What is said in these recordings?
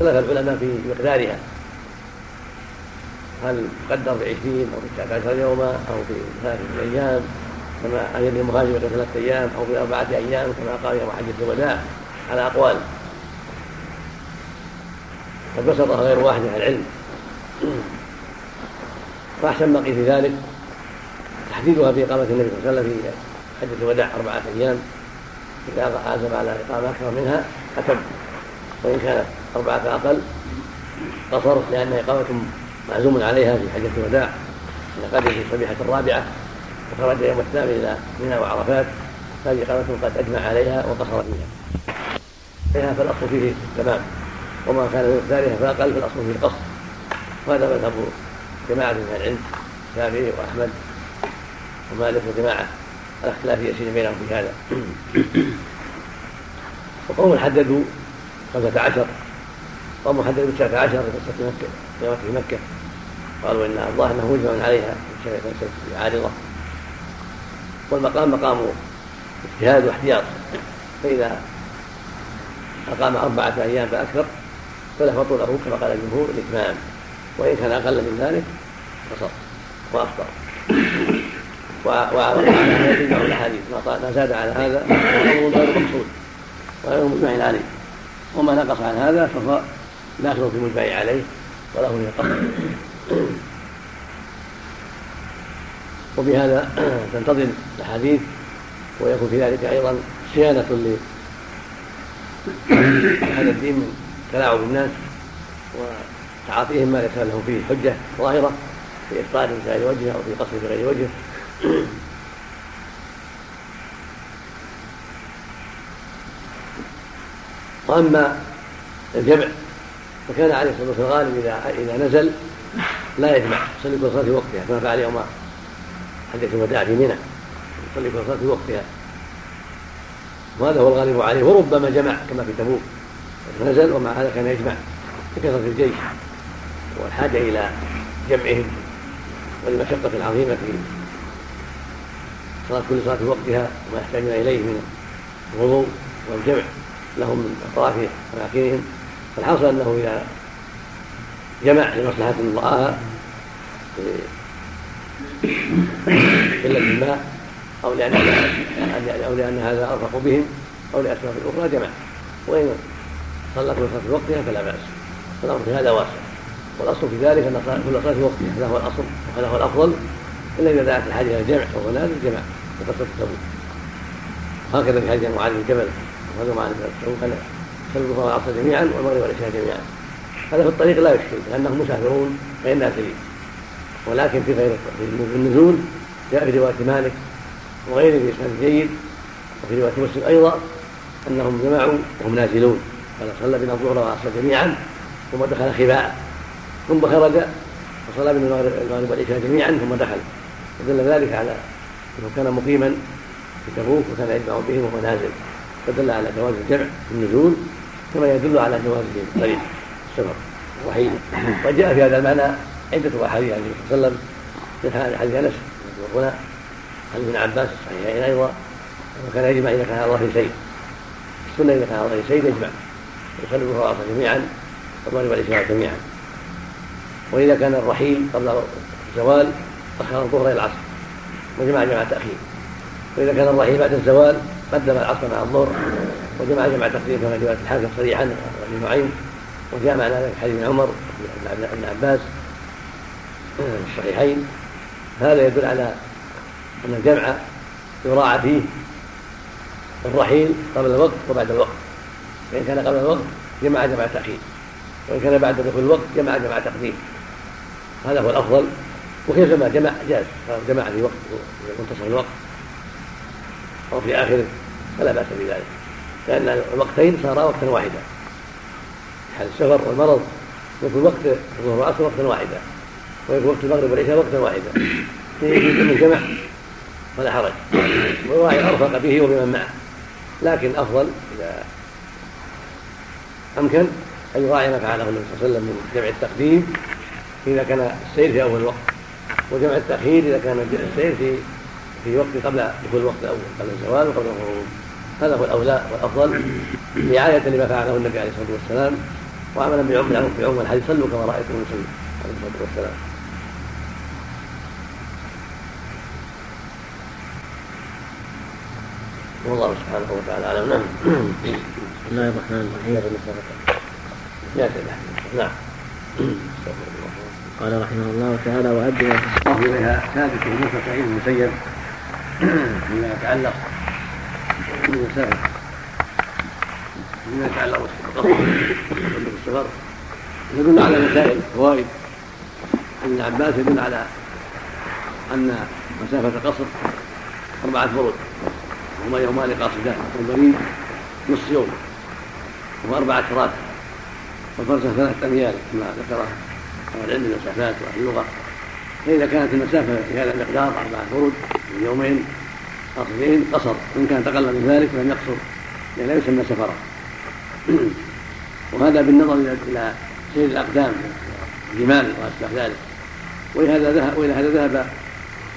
اختلف العلماء في مقدارها. هل تقدر بعشرين أو بتسعة عشر يوما أو بثلاثة أيام كما عن يد المهاجر ثلاثة أيام أو بأربعة أيام كما قال يوم حجة الوداع على أقوال. قد بسطها غير واحد من العلم. فأحسن ما قيل في ذلك تحديدها في إقامة النبي صلى الله عليه وسلم في حجه الوداع أربعة أيام. إذا عزم على إقامة أكثر منها أتم. وإن كانت أربعة أقل قصر لأن إقامة معزوم عليها في حجة الوداع قدم في الصبيحة الرابعة وخرج يوم الثامن إلى منى وعرفات هذه إقامة قد أجمع عليها وقصر فيها. فيها فالأصل فيه تمام. وما كان من فأقل فالأصل فيه القصر وهذا مذهب جماعة من العلم الشافعي وأحمد ومالك وجماعة. على اختلاف يسير بينهم في هذا. وقوم حددوا خمسة عشر. قوم حددوا تسعة عشر في مكة في مكة قالوا إن الله أنه مجمع عليها في عارضة. والمقام مقام اجتهاد واحتياط. فإذا أقام أربعة أيام فأكثر فله له كما قال الجمهور الإتمام. وإن كان أقل من ذلك فصر وأفطر وعلى هذا يجمع الاحاديث ما زاد على هذا فهو غير مقصود. وغير مجمع عليه. وما نقص عن هذا فهو داخل في المجمع عليه وله من القصر وبهذا تنتظم الأحاديث ويكون في ذلك أيضا صيانة لهذا الدين من تلاعب الناس وتعاطيهم ما ليس لهم فيه حجة ظاهرة في إفطار بغير وجه أو في قصر بغير وجه. وأما الجمع فكان عليه الصلاة والسلام الغالب اذا إذا نزل لا يجمع يصلي كل صلاة في وقتها كما فعل يوم حجه الوداع في منى. يصلي كل صلاة في وقتها. وهذا هو الغالب عليه. وربما جمع كما في تبوك. نزل ومع هذا كان يجمع. لكثره الجيش. والحاجة إلى جمعهم والمشقة العظيمة في صلاة كل صلاة في وقتها وما يحتاجون إليه من الوضوء والجمع لهم من أطراف أماكنهم فالحاصل أنه إذا جمع لمصلحة رآها قلة الماء أو لأن أو لأن هذا أرفق بهم أو لأسباب أخرى جمع. وإن صلى كل صلاة في وقتها فلا بأس. فالأمر في هذا واسع. والأصل في ذلك أن كل صلاة في وقتها هذا هو الأصل وهذا هو الأفضل. إلا إذا دعت الحاجة إلى الجمع وهو نازل جمع. وقصه تبوك هكذا في حديث معاذ بن جبل وهذا معاذ بن تبوك قال صلوا الظهر والعصر جميعا والمغرب والعشاء جميعا. هذا في الطريق لا يشكل لأنهم مسافرون غير نازلين ولكن في غير في النزول جاء في رواية مالك وغيره بإسناد جيد وفي رواية مسلم أيضا أنهم جمعوا وهم نازلون. قال صلى بنا الظهر والعصر جميعا ثم دخل خباء. ثم خرج وصلى بنا المغرب والعشاء جميعا ثم دخل. ودل ذلك على أنه كان مقيما في تبوك وكان يجمع بهم وهو نازل. فدل على جواز الجمع في النزول كما يدل على جواز الطريق السفر الرحيل وجاء في هذا المعنى عدة أحاديث عن النبي صلى الله عليه وسلم. من حديث أنس. هنا حديث ابن عباس. الصحيحين أيضا وكان يجمع إذا كان على ظهر سيد السنة إذا كان على ظهر سيد يجمع. يصلي الظهر والعصر جميعا. والمغرب والعشاء جميعا. وإذا كان الرحيل قبل الزوال أخر الظهر إلى العصر. وجمع جمع تأخير وإذا كان الرحيل بعد الزوال قدم العصر مع الظهر. وجمع جمع تقديم كما جاء الحاكم صريحا وابن نعيم وجاء معنى ذلك حديث عمر بن عباس الصحيحين هذا يدل على أن الجمع يراعى فيه الرحيل قبل الوقت وبعد الوقت. فإن كان قبل الوقت جمع جمع تأخير وإن كان بعد دخول الوقت جمع جمع تقديم هذا هو الأفضل. وكيفما جمع جاز جمع في وقت في منتصف الوقت أو في آخره فلا بأس بذلك. لأن الوقتين صارا وقتا واحدا. حال السفر والمرض يكون وقت الظهر والعصر وقتا واحدا ويكون وقت المغرب والعشاء وقتا واحدا. فيه من جمع فلا حرج. والراعي أرفق به وبمن معه. لكن الأفضل إذا أمكن أن يراعي ما فعله النبي صلى الله عليه وسلم من جمع التقديم إذا كان السير في أول الوقت وجمع التأخير إذا كان السير في في وقت قبل دخول الوقت الأول قبل الزوال وقبل الغروب. هذا هو الأولى والأفضل رعاية لما فعله النبي عليه الصلاة والسلام وعملا بعمر الحديث صلوا كما رأيتم نصلي عليه الصلاة والسلام. والله سبحانه وتعالى أعلم. نعم. بسم الله الرحمن الرحيم. نعم. قال رحمه الله تعالى وأدى في إليها ثابت بن سعيد بن مسيب فيما يتعلق فيما يتعلق بالسفر يدل على مسائل فوائد. ابن عباس يدل على أن مسافة قصر أربعة برد هما يومان قاصدان والبريد نصف يوم وأربعة فرات والفرسخ ثلاثة أميال كما ذكره أهل العلم المسافات وأهل اللغة. فإذا كانت المسافة في هذا المقدار أربعة فرد من يومين قصرين قصر. وإن كان تقل من ذلك فلم يقصر لأن لا يسمى سفرا وهذا بالنظر إلى سير الأقدام الجمال وأشباه ذلك. ولهذا ذهب وإلى هذا ذهب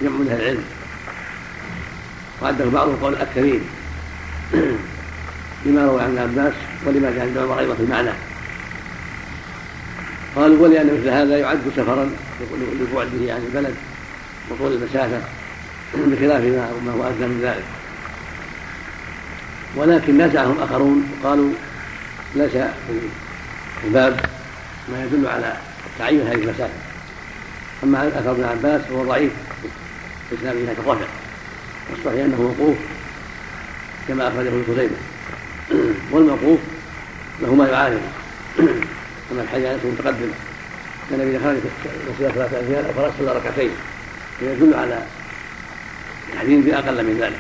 جمع من أهل العلم. وعده بعضهم قول الأكثرين. لما روى عن عباس ولما جاء عند عمر أيضا في المعنى. قالوا ولأن مثل هذا يعد سفرا لبعده عن البلد وطول المسافة. بخلاف ما هو أدنى من ذلك. ولكن نزعهم آخرون وقالوا ليس في الباب ما يدل على تعيين هذه المسافة أما أثر ابن عباس فهو ضعيف في إسناده هناك الرفع والصحيح أنه موقوف كما أخرجه ابن خزيمة. والموقوف له ما يعارض. كما الحديث عن متقدم كان النبي خرج مسيره ثلاثة أميال أو فرس صلى ركعتين يدل على تحديد بأقل من ذلك.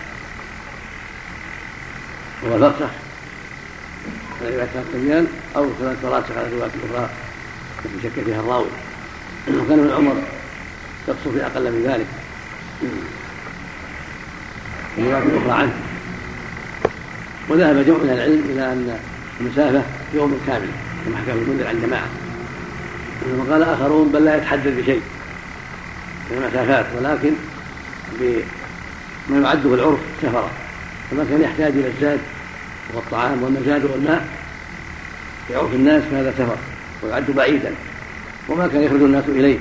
وهو الفرسخ بعد ثلاثة أميال أو ثلاث فراسخ على الروايات الأخرى التي شك فيها الراوي. وكان ابن عمر يقصر في أقل من ذلك. الروايات الأخرى عنه. وذهب جمع من العلم إلى أن المسافة يوم كامل. كما حكى المنذر عن جماعة. وقال آخرون بل لا يتحدد بشيء. من المسافات. ولكن بما يعد في العرف سفرا فما كان يحتاج إلى الزاد والطعام والمزاد والماء في عرف الناس فهذا سفر ويعد بعيدا. وما كان يخرج الناس إليه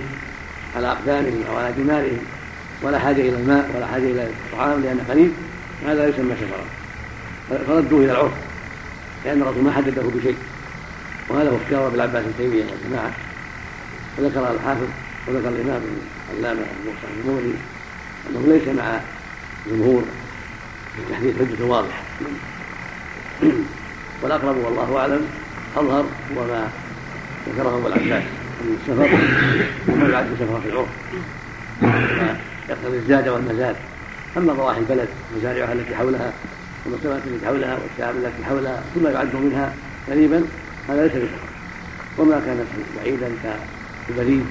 على أقدامهم أو على جمالهم ولا حاجة إلى الماء ولا حاجة إلى الطعام لأنه قريب هذا يسمى سفرا فردوه إلى العرف. لأن الرسول ما حدده بشيء. وهذا هو اختيار ابن العباس بن تيمية والجماعه وذكر الحافظ وذكر الإمام العلامة موسى النوري أنه ليس مع جمهور في تحديد حجة واضحة. والأقرب والله أعلم أظهر هو ما ذكره أبو العباس. من السفر وما يعد سفرا في العرف. يقتضي الزاد والمزاد. أما ضواحي البلد مزارعها التي حولها والمسافات التي حولها والشعب التي حولها كل ما يعد منها قريبا هذا ليس بسفر. وما كان بعيدا كالبريد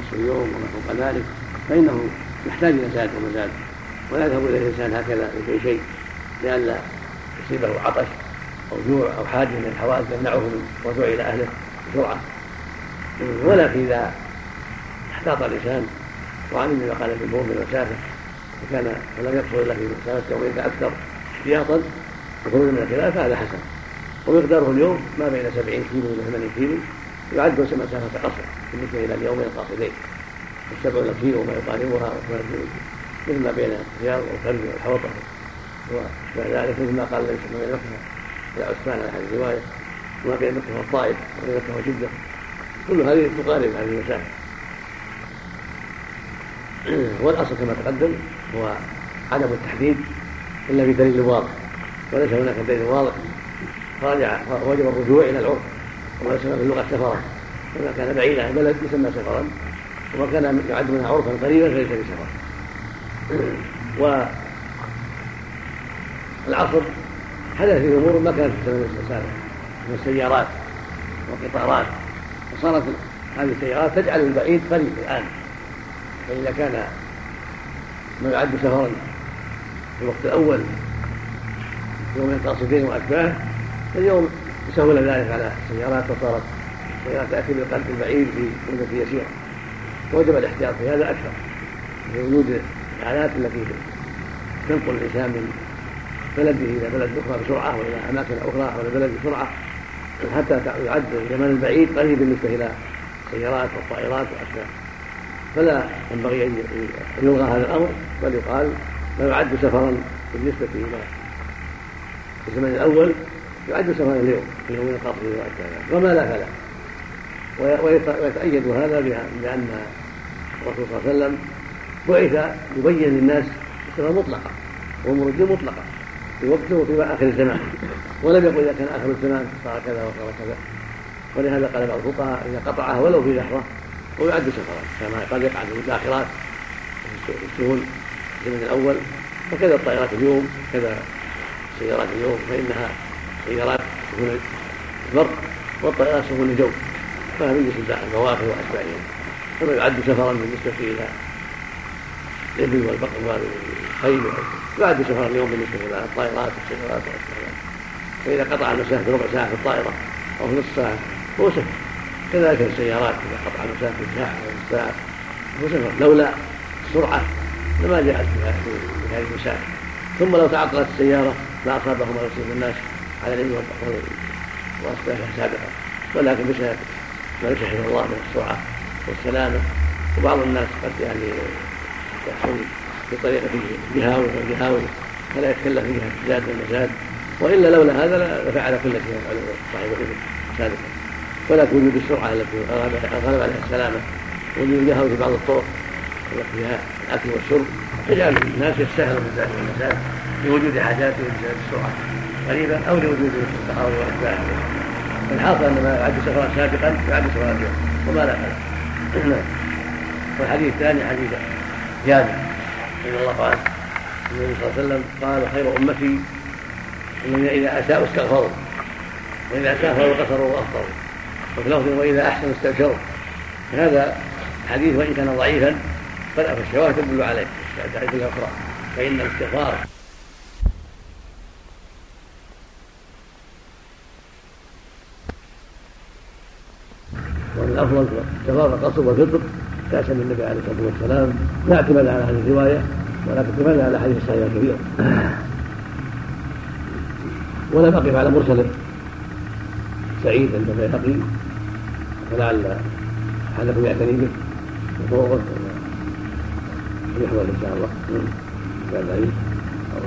نصف اليوم وما فوق ذلك فإنه يحتاج إلى زاد ومزاد. ولا يذهب إليه الإنسان هكذا لكي شيء لئلا يصيبه عطش أو جوع أو حاجة من الحوادث يمنعه من الرجوع إلى أهله بسرعة. ولكن إذا احتاط الإنسان وعلم ما قال الجمهور من المسافة وكان فلم يقصر إلا في مسافة يومين فأكثر احتياطا وخروجا من الخلاف فهذا حسن. ومقداره اليوم ما بين 70 كيلو إلى 80 كيلو يعد مسافه قصر بالنسبة إلى اليومين القاصدين. والسبعون كيلو وما يقاربها مثل ما بين الرياض والكرب والحوطة. واشبه ذلك مثل ما قال النبي صلى الله عليه وسلم إلى عثمان على هذه الروايه وما بين مكه والطائف وبين مكه وجده كل هذه تقارب هذه المسافه والأصل كما تقدم هو عدم التحديد إلا بدليل واضح. وليس هناك دليل واضح. راجع وجب الرجوع إلى العرف. وما يسمى في اللغة سفرا. وما كان بعيدا عن البلد يسمى سفرا. وما كان يعد منها عرفا قريبا فليس بسفر والعصر حدث في امور ما كانت في الزمن السابق من السيارات والقطارات. وصارت هذه السيارات تجعل البعيد قريب الآن. فإذا كان ما يعد سفرا في الوقت الأول يوم القاصدين واشباهه اليوم سهل ذلك على السيارات وصارت السيارات تأتي بالقلب البعيد في مدة يسيرة. وجب الاحتياط في هذا أكثر. لوجود الآلات التي تنقل الإنسان من بلده إلى بلد أخرى بسرعة وإلى أماكن أخرى وإلى بلد بسرعة حتى يعد الزمن البعيد قريب بالنسبة إلى السيارات والطائرات وأشياء فلا ينبغي أن يلغى هذا الأمر بل يقال ما يعد سفرا بالنسبة إلى الزمن الأول يعد سفرا اليوم في يوم القبر وما لا فلا. ويتأيد هذا بأن الرسول صلى الله عليه وسلم بعث يبين للناس السفر مطلقة وأمور الدين مطلقة في وقته وفي آخر الزمان. ولم يقل إذا كان آخر الزمان صار كذا وصار كذا. ولهذا قال بعض الفقهاء إذا قطعها ولو في لحظه ويعد سفرا كما قد يقع في الآخرات في السهول في الزمن الأول. وكذا الطائرات اليوم كذا السيارات اليوم فإنها سيارات سكون البر والطائرات سكون الجو. فهذا من جنس البواخر واشباهها كما يعد سفرا بالنسبة إلى الإبل والبقر والخيل يعد سفرا اليوم بالنسبة إلى الطائرات والسيارات فإذا قطع المسافة بربع ساعة في الطائرة أو في نصف ساعة هو سفر كذلك السيارات إذا قطع ساعة أو نصف ساعة هو سفر لولا السرعه لما جاءت في هذه المسافة. ثم لو تعطلت السيارة لاصابهم ما يصيب الناس على العلم واسبابها سابقا ولكن بسبب ما يشهد الله من السرعة والسلامة. وبعض الناس قد يعني يحصل في طريقة جهاوي وجهاوي فلا يتكلم فيها زاد المزاد وإلا لولا هذا لفعل كل شيء صاحب الابل سابقا ولكن وجود السرعة التي غلب عليها السلامة وجود الجهاوي في بعض الطرق فيها الأكل والشرب. يجعل الناس يستهلوا من ذلك المزاد لوجود حاجاتهم بسبب السرعة. قريبا أو لوجود التحاور والاتباع فالحاصل أن ما يعد سفرا سابقا يعد سفرا اليوم وما لا فلا والحديث الثاني حديث رضي الله عنه النبي صلى الله عليه وسلم قال خير أمتي الذين إذا اساءوا استغفروا. وإذا اسافروا قصروا وافطروا وفي لفظ وإذا أحسنوا استبشروا. هذا الحديث وإن كان ضعيفا فالشواهد تدل عليه. الحديث الأخرى. فإن الاستغفار ومن الأفضل استغفار القصر والفطر كاسم النبي عليه الصلاة والسلام لا اعتماد على هذه الرواية ولكن اعتماد على حديث الصحيح كثيرا ولم اقف على مرسل سعيد عند البيهقي فلعل احدكم يعتني به وطرقه يحضر إن شاء الله. بعد عيد أو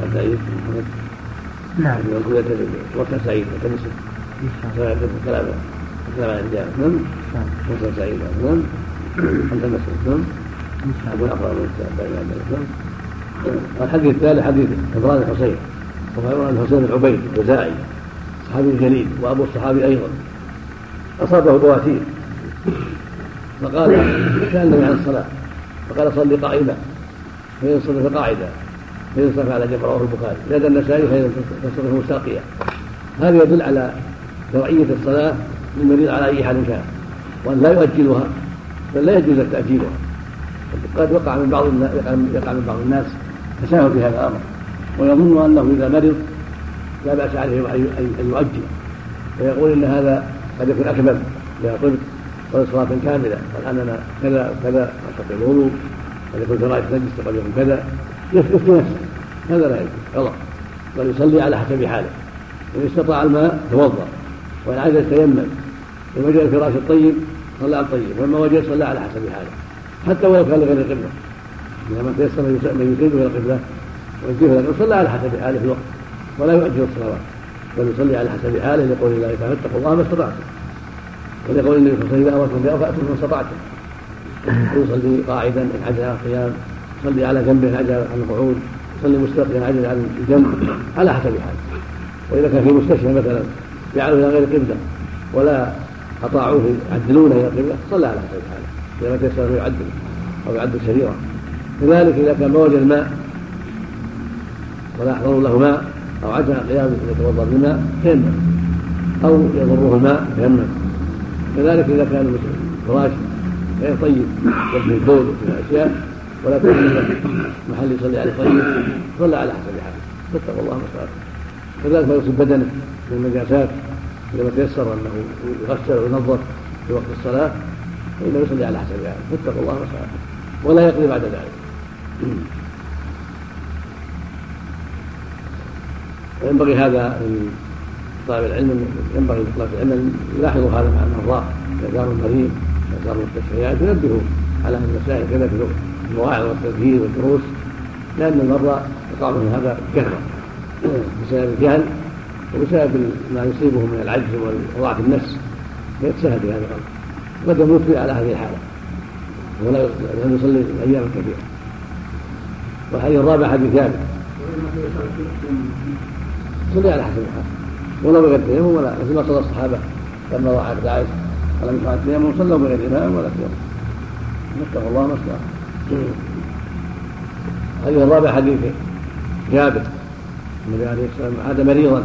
بعد عيد محمد. نعم. يقول يعتني مرسل سعيد يعتني كلام كلام عن الجامع نعم مرسل سعيد نعم. مسلم نعم أبو الأفضل من الحديث الثالث حديث عمران الحصين وهو الحسين بن عبيد الجزائي صحابي جليل وأبو الصحابي أيضا. أصابه بواتير فقال سألني عن الصلاة. فقال صلي قائما. فإن صلى فقاعدا فإن صلى على جنب رواه البخاري. زاد النسائي فإن تصرف مستلقيا هذا يدل على شرعية الصلاة للمريض على أي حال كان وأن لا يؤجلها. بل لا يجوز تأجيلها قد وقع من بعض يقع من بعض الناس تساهل في هذا الأمر ويظن أنه إذا مرض لا بأس عليه أن يؤجل ويقول إن هذا قد يكون أكمل. إذا طبت صلى صلاة كاملة قال أننا كذا كذا أستطيع الوضوء قد يكون فرائض نجس قد يكون كذا. يفتي نفسه. هذا لا يجوز. غلط بل يصلي على حسب حاله. إن استطاع الماء توضأ. وإن عايز يتيمم إن وجد الفراش الطيب صلى على الطيب ولما وجد صلى على حسب حاله. حتى ولو كان لغير القبلة. إذا ما تيسر من يصيب إلى القبلة ويجيه لكن صلى على حسب حاله في الوقت. ولا يؤجل الصلوات. بل يصلي على حسب حاله لقول الله تعالى اتقوا الله ما استطعتم. ولقول النبي صلى الله عليه وسلم بها فأتوا ما استطعتم. يصلي قاعدا ان عجل عن القيام يصلي على جنبه ان عجل عن القعود يصلي مستقبلا عجل عن الجنب على حسب حاله. وإذا كان في مستشفى مثلا جعله إلى غير قبلة ولا أطاعوه يعدلونه إلى القبلة صلى على حسب حاله إذا ما تيسر يعدل أو يعدل كثيرا كذلك إذا كان ما وجد الماء ولا يحضر له ماء أو عجز عن قيامه يتوضأ بالماء تيمم أو يضره الماء تيمم كذلك إذا كان فراش غير طيب يبني البول وفي الأشياء ولا توجد محل يصلي عليه طيب صلى على حسب حاله. فاتقوا الله ما كذلك ما يصيب بدنه من النجاسات. إذا تيسر أنه يغسل وينظف في وقت الصلاة فإنه يصلي على حسب ذلك. فاتقوا الله ما ولا يقضي بعد ذلك. وينبغي هذا طالب العلم ينبغي لطلاب العلم أن يلاحظوا هذا مع المرضى إذا زاروا المريض إذا زاروا المستشفيات ينبهوا على هذه المسائل كذا في المواعظ والتذكير والدروس. لأن المرضى يقع من هذا كثره بسبب الجهل. وبسبب ما يصيبه من العجز وضعف النفس فيتسهل في هذا الأمر. قد يموت على هذه الحالة. ولا يصلي أياما كثيرة. والحديث الرابع حديث ثابت صلي على حسب الحال. ولو بغير تيمم ولا مثل ما صلى الصحابة لما وقعت عائشه ولم يفعل التيمم صلوا بغير امام ولا تيمم نتقوا الله ما استطاع. الحديث الرابع حديث جابر النبي عليه الصلاة والسلام عاد مريضا.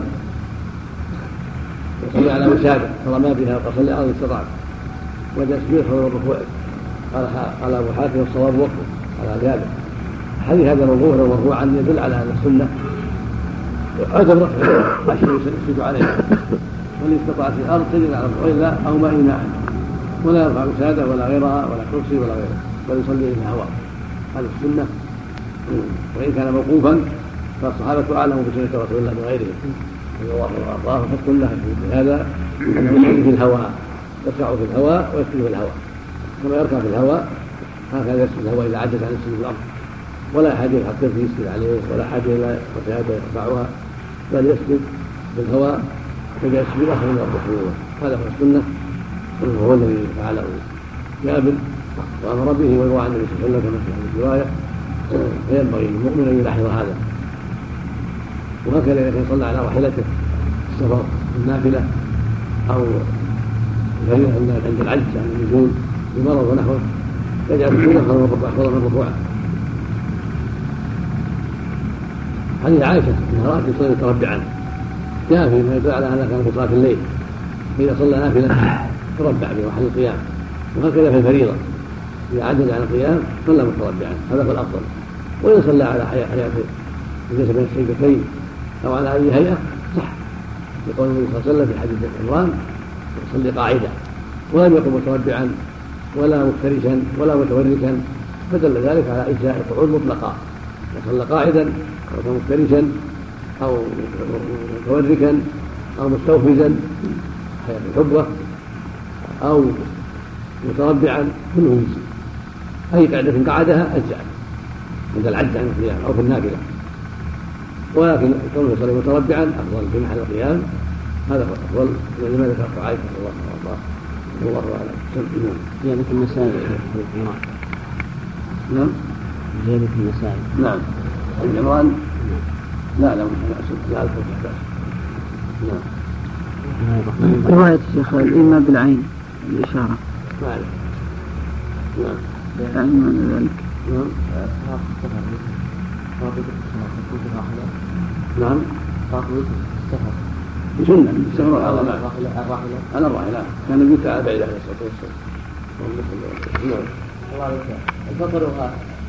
وصلي على وساده فرمى بها وقال صلي على استطعت. وجلس يدخل الركوع. قال قال أبو حاتم الصواب وقفه. على جابر. حديث هذا موضوع مرفوعا يدل على أن السنة رفع الشيء يسجد عليه. وان استطاع في الأرض سجد على الركوع أو ما ماء ولا يرفع وساده ولا غيرها ولا كرسي ولا غيره. بل يصلي إلى هواء هذه السنة. وإن كان موقوفا فالصحابة أعلم بسنة رسول الله من غيرهم. وارضاه في هذا في الهواء يركع في الهواء ويسجد في الهواء. كما يركع في الهواء هكذا يسجد الهواء اذا عجز عن السجود الأرض ولا حاجة حتى يسجد عليه ولا حاجة إلى وشهاده يرفعها بل يسجد بالهواء كما يسجد اخر من الركوع هذا هو السنة وهو الذي فعله جابر وأمر به ويروى عن النبي صلى الله عليه وسلم كما في الرواية. فينبغي للمؤمن أن يلاحظ هذا. وهكذا اذا كان صلى على راحلته السفر النافله أو عند العجز عن النزول بمرض ونحوه. يجعل السنة افضل من الركوع حديث عائشة انها رات يصلي متربعا. جاء فيما يدل على أنها كانت في صلاة الليل. فاذا صلى نافلة تربع في محل القيام. وهكذا في الفريضة. إذا عجز عن القيام صلى متربعا. هذا هو الأفضل. وإن صلى على حياه ليس بين السيدتين أو على أي هيئة صح. يقول النبي صلى الله عليه وسلم في حديث عمران يصلي قاعدا ولم يقم متربعا ولا مفترشا ولا متوركا فدل ذلك على إجزاء القعود مطلقا. صلى قاعدا أو مفترشا أو متوركا أو مستوفزا حياة الحبة أو متربعا كله يجزي. أي قعدة قعدها أجزأت عند العجز عن القيام أو في النافلة. ولكن كونه يصلي متربعا أفضل في محل القيام هذا هو الأفضل لما ذكرت عائشة رضي الله عنها. والله أعلم زيادة المسائل. نعم. زيادة المسائل. نعم. العمران لا لا مش لا نعم. رواية الشيخ الإيمان بالعين الإشارة نعم. معنى ذلك. نعم. نعم. سنة السفر على الراحلة. على الراحلة. كان النبي تعالى بعيد عليه الصلاة والسلام. نعم الله عليك الفطر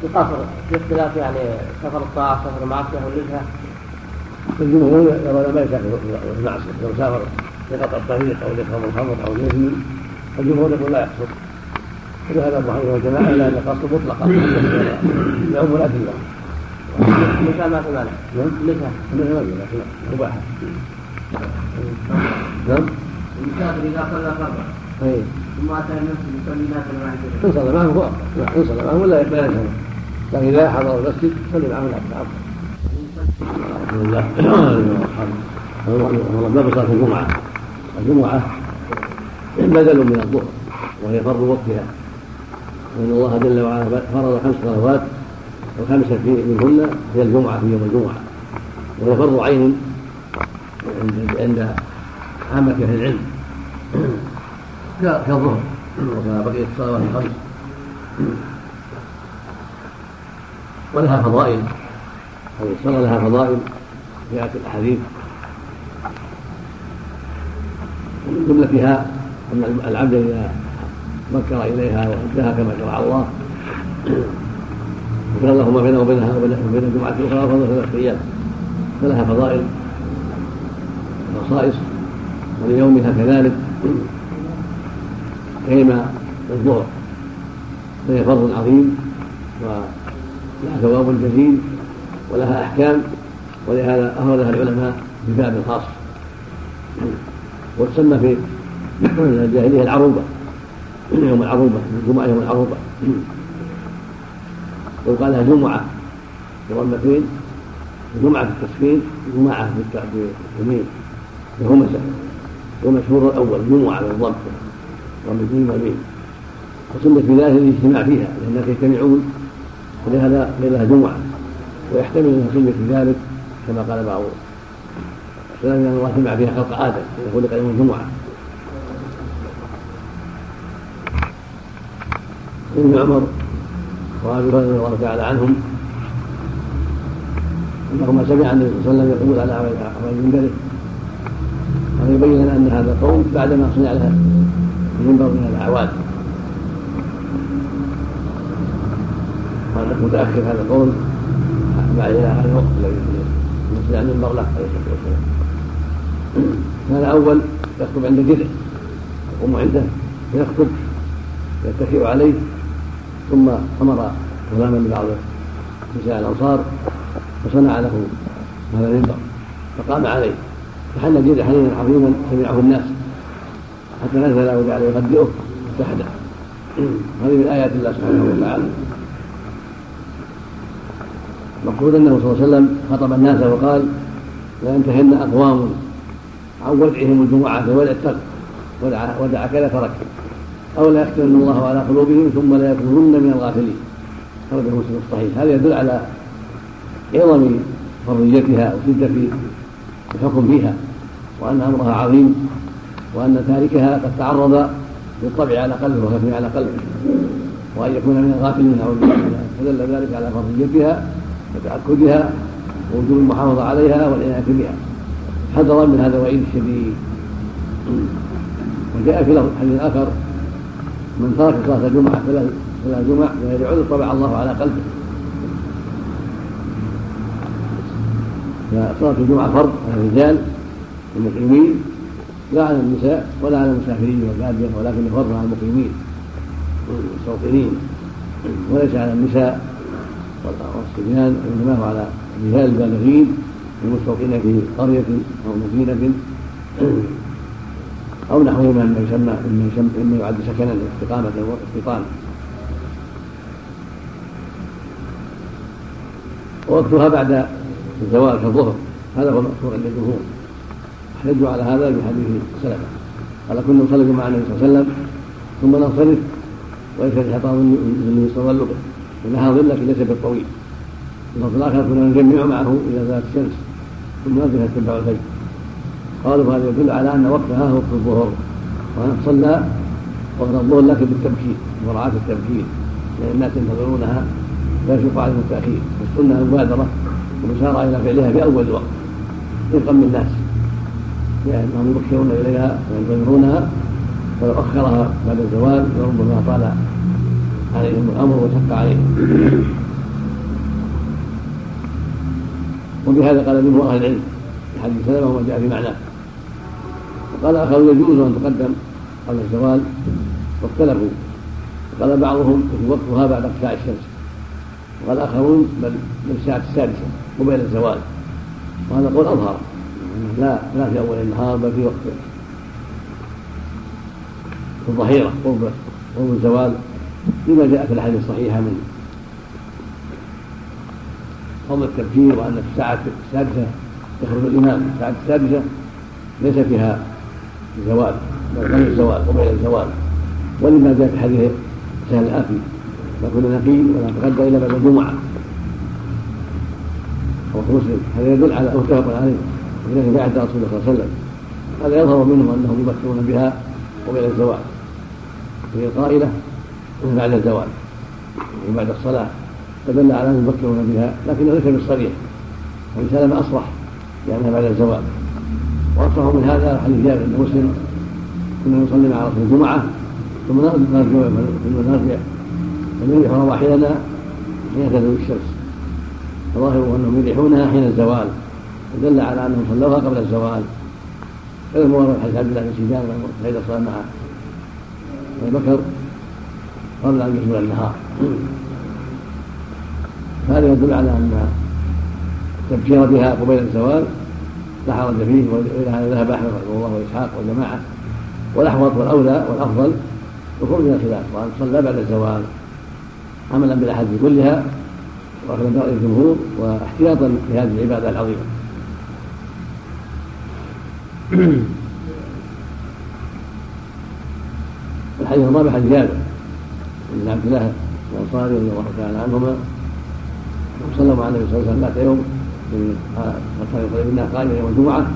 يقاصر في اختلاف يعني سفر الطاعة سفر المعصية والنزهة الجمهور يرون ما يسافر المعصية. لو سافر لقطع الطريق أو لشرب الخمر أو ليزني الجمهور يقول لا يقصر وذهب ابو حنيفه والجماعة إلى أن القصر مطلقا. يعم الادله النساء ما في مانع ما مانع مباحه نعم المسافر إذا صلى فرضا ثم أتى النفس يصلي نافلة واحدة ان صلى معه هو افضل ان صلى معه ولا يقبل شيء لكن اذا حضر المسجد صلي معه لا افضل الحمد لله باب صلاه الجمعه الجمعه بدل من الظهر. وهي فرض وقتها. وإن الله جل وعلا فرض خمس صلوات في منهن هي الجمعة في يوم الجمعة. وهي فرض عين عند عامة أهل العلم. كالظهر وكبقية الصلوات الخمس. ولها فضائل. هذه الصلاة لها فضائل. جاءت الأحاديث. ومن جملتها أن العبد إذا مكر إليها وأداها كما شرع الله وكان ما بينه وبينها وبين الجمعة الأخرى فضل ثلاثة أيام. فلها فضائل وخصائص وليومها كذلك كيما الظهر فهي فرض عظيم ولها ثواب جزيل ولها أحكام ولهذا اخرجها العلماء بباب خاص. وتسمى في الجاهلية العروبة يوم العروبة الجمعة يوم العروبة. ويقال لها جمعة بضمتين جمعة في التسكين جمعة باليمين بهمسة ومشهور الأول جمعة بالضم ضم والميم وسنة في ذلك الاجتماع فيها لأنها يجتمعون ولهذا قيل لها جمعة. ويحتمل أن سنة في ذلك كما قال بعض السلام أن الله جمع فيها خلق آدم خلق يوم الجمعة ابن عمر وابي هريره رضي الله تعالى عنهم. أنهما سمع النبي صلى الله عليه وسلم يقول على على منبره ويبين يبين أن هذا القول بعدما صنع لها المنبر من الأعواد. وانه متاخر هذا القول بعد هذا الوقت الذي صنع المنبر له عليه الصلاة والسلام. كان أول يخطب عند جذع يقوم عنده فيخطب يتكئ عليه. ثم أمر غلاما من بعض نساء الأنصار فصنع له هذا المنبر فقام عليه. فحل الجيد حنينا عظيما سمعه الناس حتى نزل وجعل يغدئه فحده هذه من آيات الله سبحانه وتعالى. مقصود أنه صلى الله عليه وسلم خطب الناس وقال لا ينتهن أقوام عن ودعهم الجمعة فودع الترك ودع ودع كذا ترك. أو لا يختمن الله على قلوبهم ثم لا يكونن من الغافلين. خرج مسلم الصحيح. هذا يدل على عظم فرضيتها وشدة الحكم فيها وأن أمرها عظيم وأن تاركها قد تعرض بالطبع على قلبه وخفي على قلبه. وأن يكون من الغافلين أو فدل ذلك على فرضيتها وتأكدها ووجوب المحافظة عليها والعناية بها. حذرا من هذا الوعيد الشديد. وجاء في حديث آخر من ترك صلاة الجمعة ثلاث جمع بغير عذر طبع الله على قلبه. فصلاة الجمعة فرض على الرجال المقيمين لا على النساء ولا على المسافرين والبادية ولكن فرض على المقيمين المستوطنين وليس على النساء والصبيان وإنما هو على الرجال البالغين المستوطنين في قرية أو مدينة. أو نحوه مما يسمى مما يسمى مما يعد سكنا استقامة واستيطانا ووقتها بعد الزوال كالظهر هذا هو المأثور عند الجمهور احتجوا على هذا بحديث السلف قال كنا نصلي مع النبي صلى الله عليه وسلم ثم ننصرف وليس الحيطان من يستظل به. إنها ظل لكن ليس بالطويل الفصل الآخر كنا نجمع معه إلى ذات الشمس ثم نذهب نتبع البيت. قالوا هذا يدل على أن وقتها هو وقت الظهر وان صلى وقت الظهر لكن بالتبكير مراعاة التبكير لأن الناس ينتظرونها لا يشق عليهم التأخير. والسنة المبادرة والإشارة إلى فعلها في أول الوقت رفقا بالناس أنهم يبشرون إليها وينتظرونها ولو أخرها بعد الزوال لربما طال عليهم الأمر وشق عليهم. وبهذا قال منه أهل العلم حديث سلمة وما جاء في معناه. وقال آخر يجوز أن تقدم قبل الزوال واختلفوا. قال بعضهم في وقتها بعد ارتفاع الشمس. وقال آخرون بل الساعة السادسة قبيل الزوال. وهذا قول أظهر. لا لا في أول النهار بل في وقت في الظهيرة قرب قرب الزوال لما جاء في الأحاديث الصحيحة من فضل التبكير وأن الساعة السادسة يخرج الإمام. الساعة السادسة ليس فيها بل قبل الزوال قبيل الزوال. ولما جاء في حديث سهل الآتي لا كنا نقيم ولا نتغدى إلا بعد الجمعة. رواه مسلم هذا يدل على متفق عليه. وذلك في عهد رسول الله صلى الله عليه وسلم. هذا يظهر منهم أنهم يبكرون بها قبيل الزواج وهي القائله بعد الزواج وبعد الصلاة. فدل على أنهم يبكرون بها لكنه ليس بالصريح. وان سلم أصرح لأنها بعد الزواج واصرح من هذا حديث جابر عند مسلم. كنا نصلي مع رسول الجمعة ثم نرجع ثم نرجع فنريح رواحلنا حين تزول الشمس فظاهره أنهم يريحونها حين الزوال. ودل على انهم صلوها قبل الزوال. كذا المورد حديث عبد الله بن سيدان سعيد الصلاه مع أبي بكر قبل أن يزول النهار. هذا يدل على أن التبشير بها قبيل الزوال لا حرج فيه والى هذا ذهب احمد رحمه الله وإسحاق والجماعه والأحوط والأولى والأفضل الخروج من الخلاف وأن صلى بعد الزوال عملا بالأحاديث كلها واخذا براي الجمهور واحتياطا لهذه العبادة العظيمة. الحديث الرابع حديث جابر بن عبد الله الأنصاري رضي الله تعالى عنهما صلى مع النبي صلى الله عليه وسلم ذات يوم كان يصلي بالناس قائما يوم الجمعه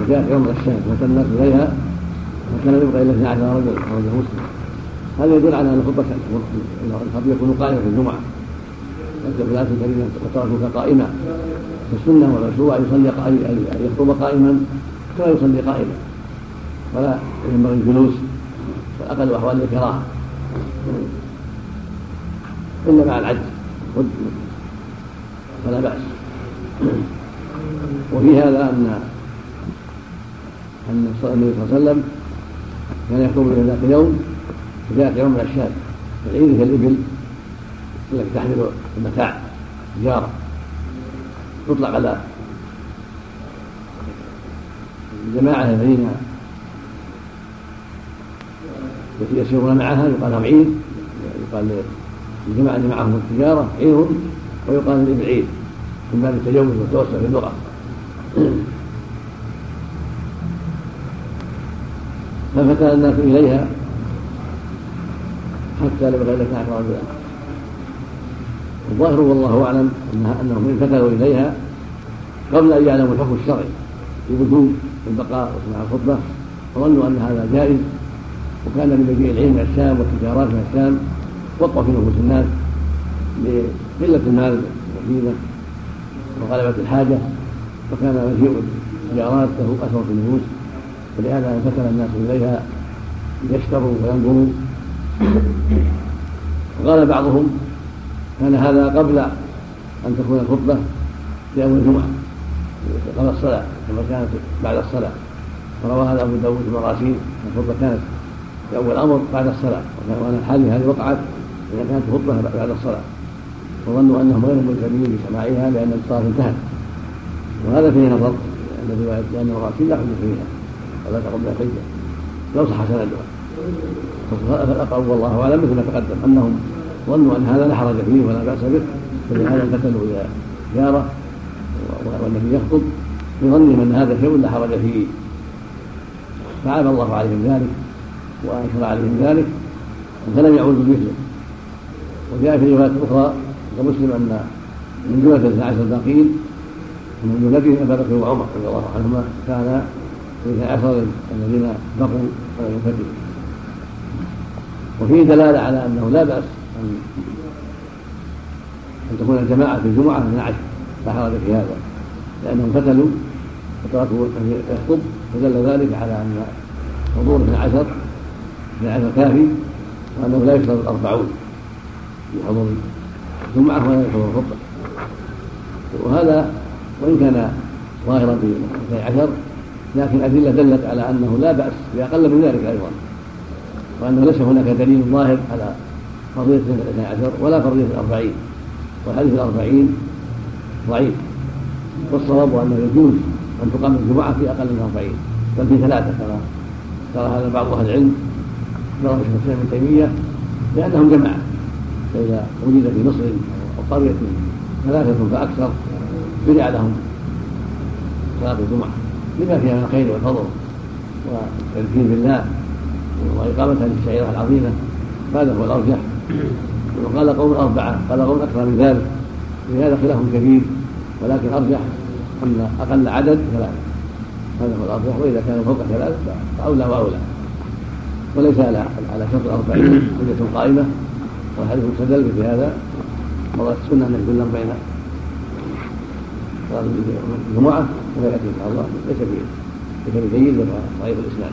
وجاءت يوم فاتى الناس إليها فكان يبقى إلا 12 رجل رجل مسلم. هذا يدل على أن الخطبه الخطيب يكون قائما في الجمعة. في الآية الكريمة وتركوك قائما فالسنة والمشروع أن يصلي أن يخطب قائما كما يصلي قائما. ولا ينبغي الجلوس فأقل أحوال الكراهة إلا مع العجز فلا بأس. وفي هذا أن أن النبي صلى الله عليه وسلم كان يخطب ذات يوم ذات يوم من الشام العيد في الإبل التي تحمل المتاع تجارة تطلق على الجماعة الذين يسيرون معها يقال لهم عيد يقال للجماعة اللي معهم التجارة عيد ويقال للإبل عيد. من باب التجوز والتوسع في اللغة ففتى الناس إليها حتى لبغى لك عشر رجلا الظاهر والله أعلم أنهم انفتلوا إليها قبل أن يعلموا الحكم الشرعي في وجوب البقاء وسماع الخطبة فظنوا أن هذا جائز وكان من مجيء العلم من الشام والتجارات من الشام وقف في نفوس الناس لقلة المال الوحيده وغلبة الحاجة وكان مجيء التجارات له أثر في النفوس ولهذا انفتل الناس إليها ليشتروا وينظروا. وقال بعضهم كان هذا قبل أن تكون الخطبة في أول الجمعة قبل الصلاة كما كانت بعد الصلاة. وروى هذا أبو داود المراسيل الخطبة كانت في أول الأمر بعد الصلاة وأن الحال هذه وقعت إذا كانت الخطبة بعد الصلاة. وظنوا أنهم غير ملزمين بسماعها لأن الصلاة انتهت. وهذا فيه نظر لأن رواية لأن المراسيل لا حجة فيها ولا تقوم بها حجة لو صح سندها فالأقرب والله أعلم مثل ما تقدم أنهم ظنوا أن هذا لا حرج فيه ولا بأس به. فلهذا التفتلوا إلى جارة والنبي يخطب بظنهم أن هذا شيء لا حرج فيه. فعاب الله عليهم ذلك وأنكر عليهم ذلك. فلم يعودوا بمثله. وجاء في رواية أخرى كمسلم أن من جملة الاثنى عشر باقين من جملتهم ابا بكر وعمر رضي الله عنهما كان الاثنى عشر الذين بقوا ولم ينفتحوا وفيه دلالة على أنه لا بأس أن أن تكون الجماعة في الجمعة من عشر لا حرج في هذا لأنهم فتلوا وتركوا أن يخطب فدل ذلك على أن حضور ابن عشر ابن عشر كافي وأنه لا يشترط الأربعون في حضور الجمعة ولا يحضر الخطبة وهذا وإن كان ظاهرا في اثني عشر لكن أدلة دلت على أنه لا بأس بأقل من ذلك أيضا وأنه ليس هناك دليل ظاهر على فرضية الاثنى عشر ولا فرضية الأربعين. وحديث الأربعين ضعيف. والصواب أنه يجوز أن تقام الجمعة في أقل من أربعين بل في ثلاثة كما ترى هذا بعض أهل العلم ترى شيخ الإسلام ابن تيمية لأنهم جماعة. فإذا وجد في مصر أو قرية ثلاثة فأكثر شرع لهم. صلاة الجمعة. لما فيها من الخير والفضل والتذكير بالله وإقامة هذه الشعيرة العظيمة هذا هو الأرجح وقال قوم أربعة. قال قوم أكثر من ذلك. في هذا خلاف كبير. ولكن أرجح أن أقل عدد ثلاثة. هذا هو الأرجح وإذا كان فوق ثلاثة فأولى وأولى. وليس على على شرط الأربعين. حجة قائمة. والحديث مستدل في هذا مرات السنة أن يكون بين الجمعة ولا يأتي إن شاء الله. ليس ليس بجيد ولا ضعيف الإسلام.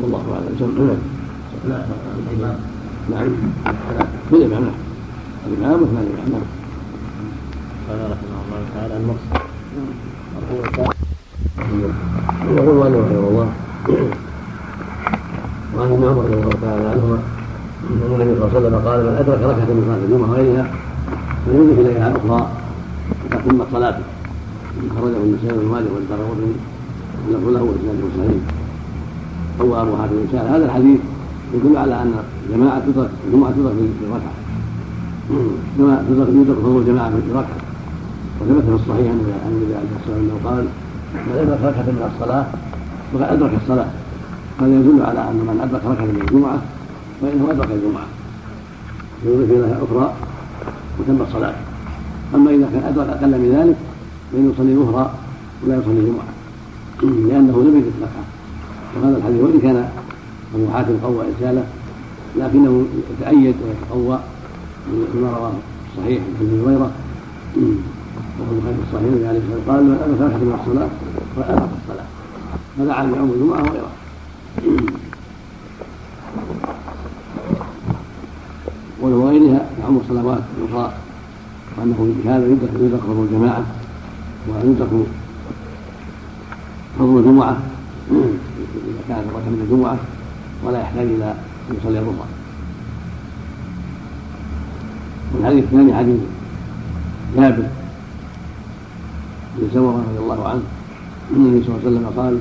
والله أعلم. نعم نعم نعم. كل نعم الإمام واثنان الإمام. نعم قال رحمه الله تعالى مالك رحمه الله. وعن ابن عمر رضي الله تعالى عنهما أن النبي صلى الله عليه وسلم قال من أدرك ركعه من صلاه الجمعه وغيرها فيضيف إليها أخرى تتم صلاته خرجه النسائي بن مالك والدرغوطي واللفظ له واسناده صحيح روى أبو حاتم الرساله هذا الحديث يدل على أن الجماعه تدرك الجمعه تدرك في ركعه كما تدرك فضل الجماعه في ركعه وثبت في الصحيح عن النبي عليه الصلاة والسلام انه قال من أدرك ركعه من الصلاه فقد أدرك الصلاة. هذا يدل على أن من أدرك ركعه من الجمعة فإنه أدرك الجمعة. يضيف اليها أخرى وتم الصلاة. أما إذا كان أدرك أقل من ذلك فإنه يصلي ظهرا ولا يصلي جمعه لأنه لم يدرك ركعه وهذا الحديث وإن كان أبو حاتم قوى رسالة لكنه يتأيد ويتقوى بما رواه الصحيح عن أبي هريرة. وهو البخاري الصحيح عليه الصلاه والسلام قال من أدرك ركعه من الصلاه فقد ادرك الصلاة. عام يوم الجمعة وغيره. يعم الصلوات الأخرى وأنه بهذا يدرك فضل الجماعة ويدرك فضل الجمعة إذا كانت ركعه من الجمعة ولا يحتاج إلى أن يصلي الظهر. والحديث الثاني حديث جابر بن سمرة رضي الله عنه أن النبي صلى الله عليه وسلم قال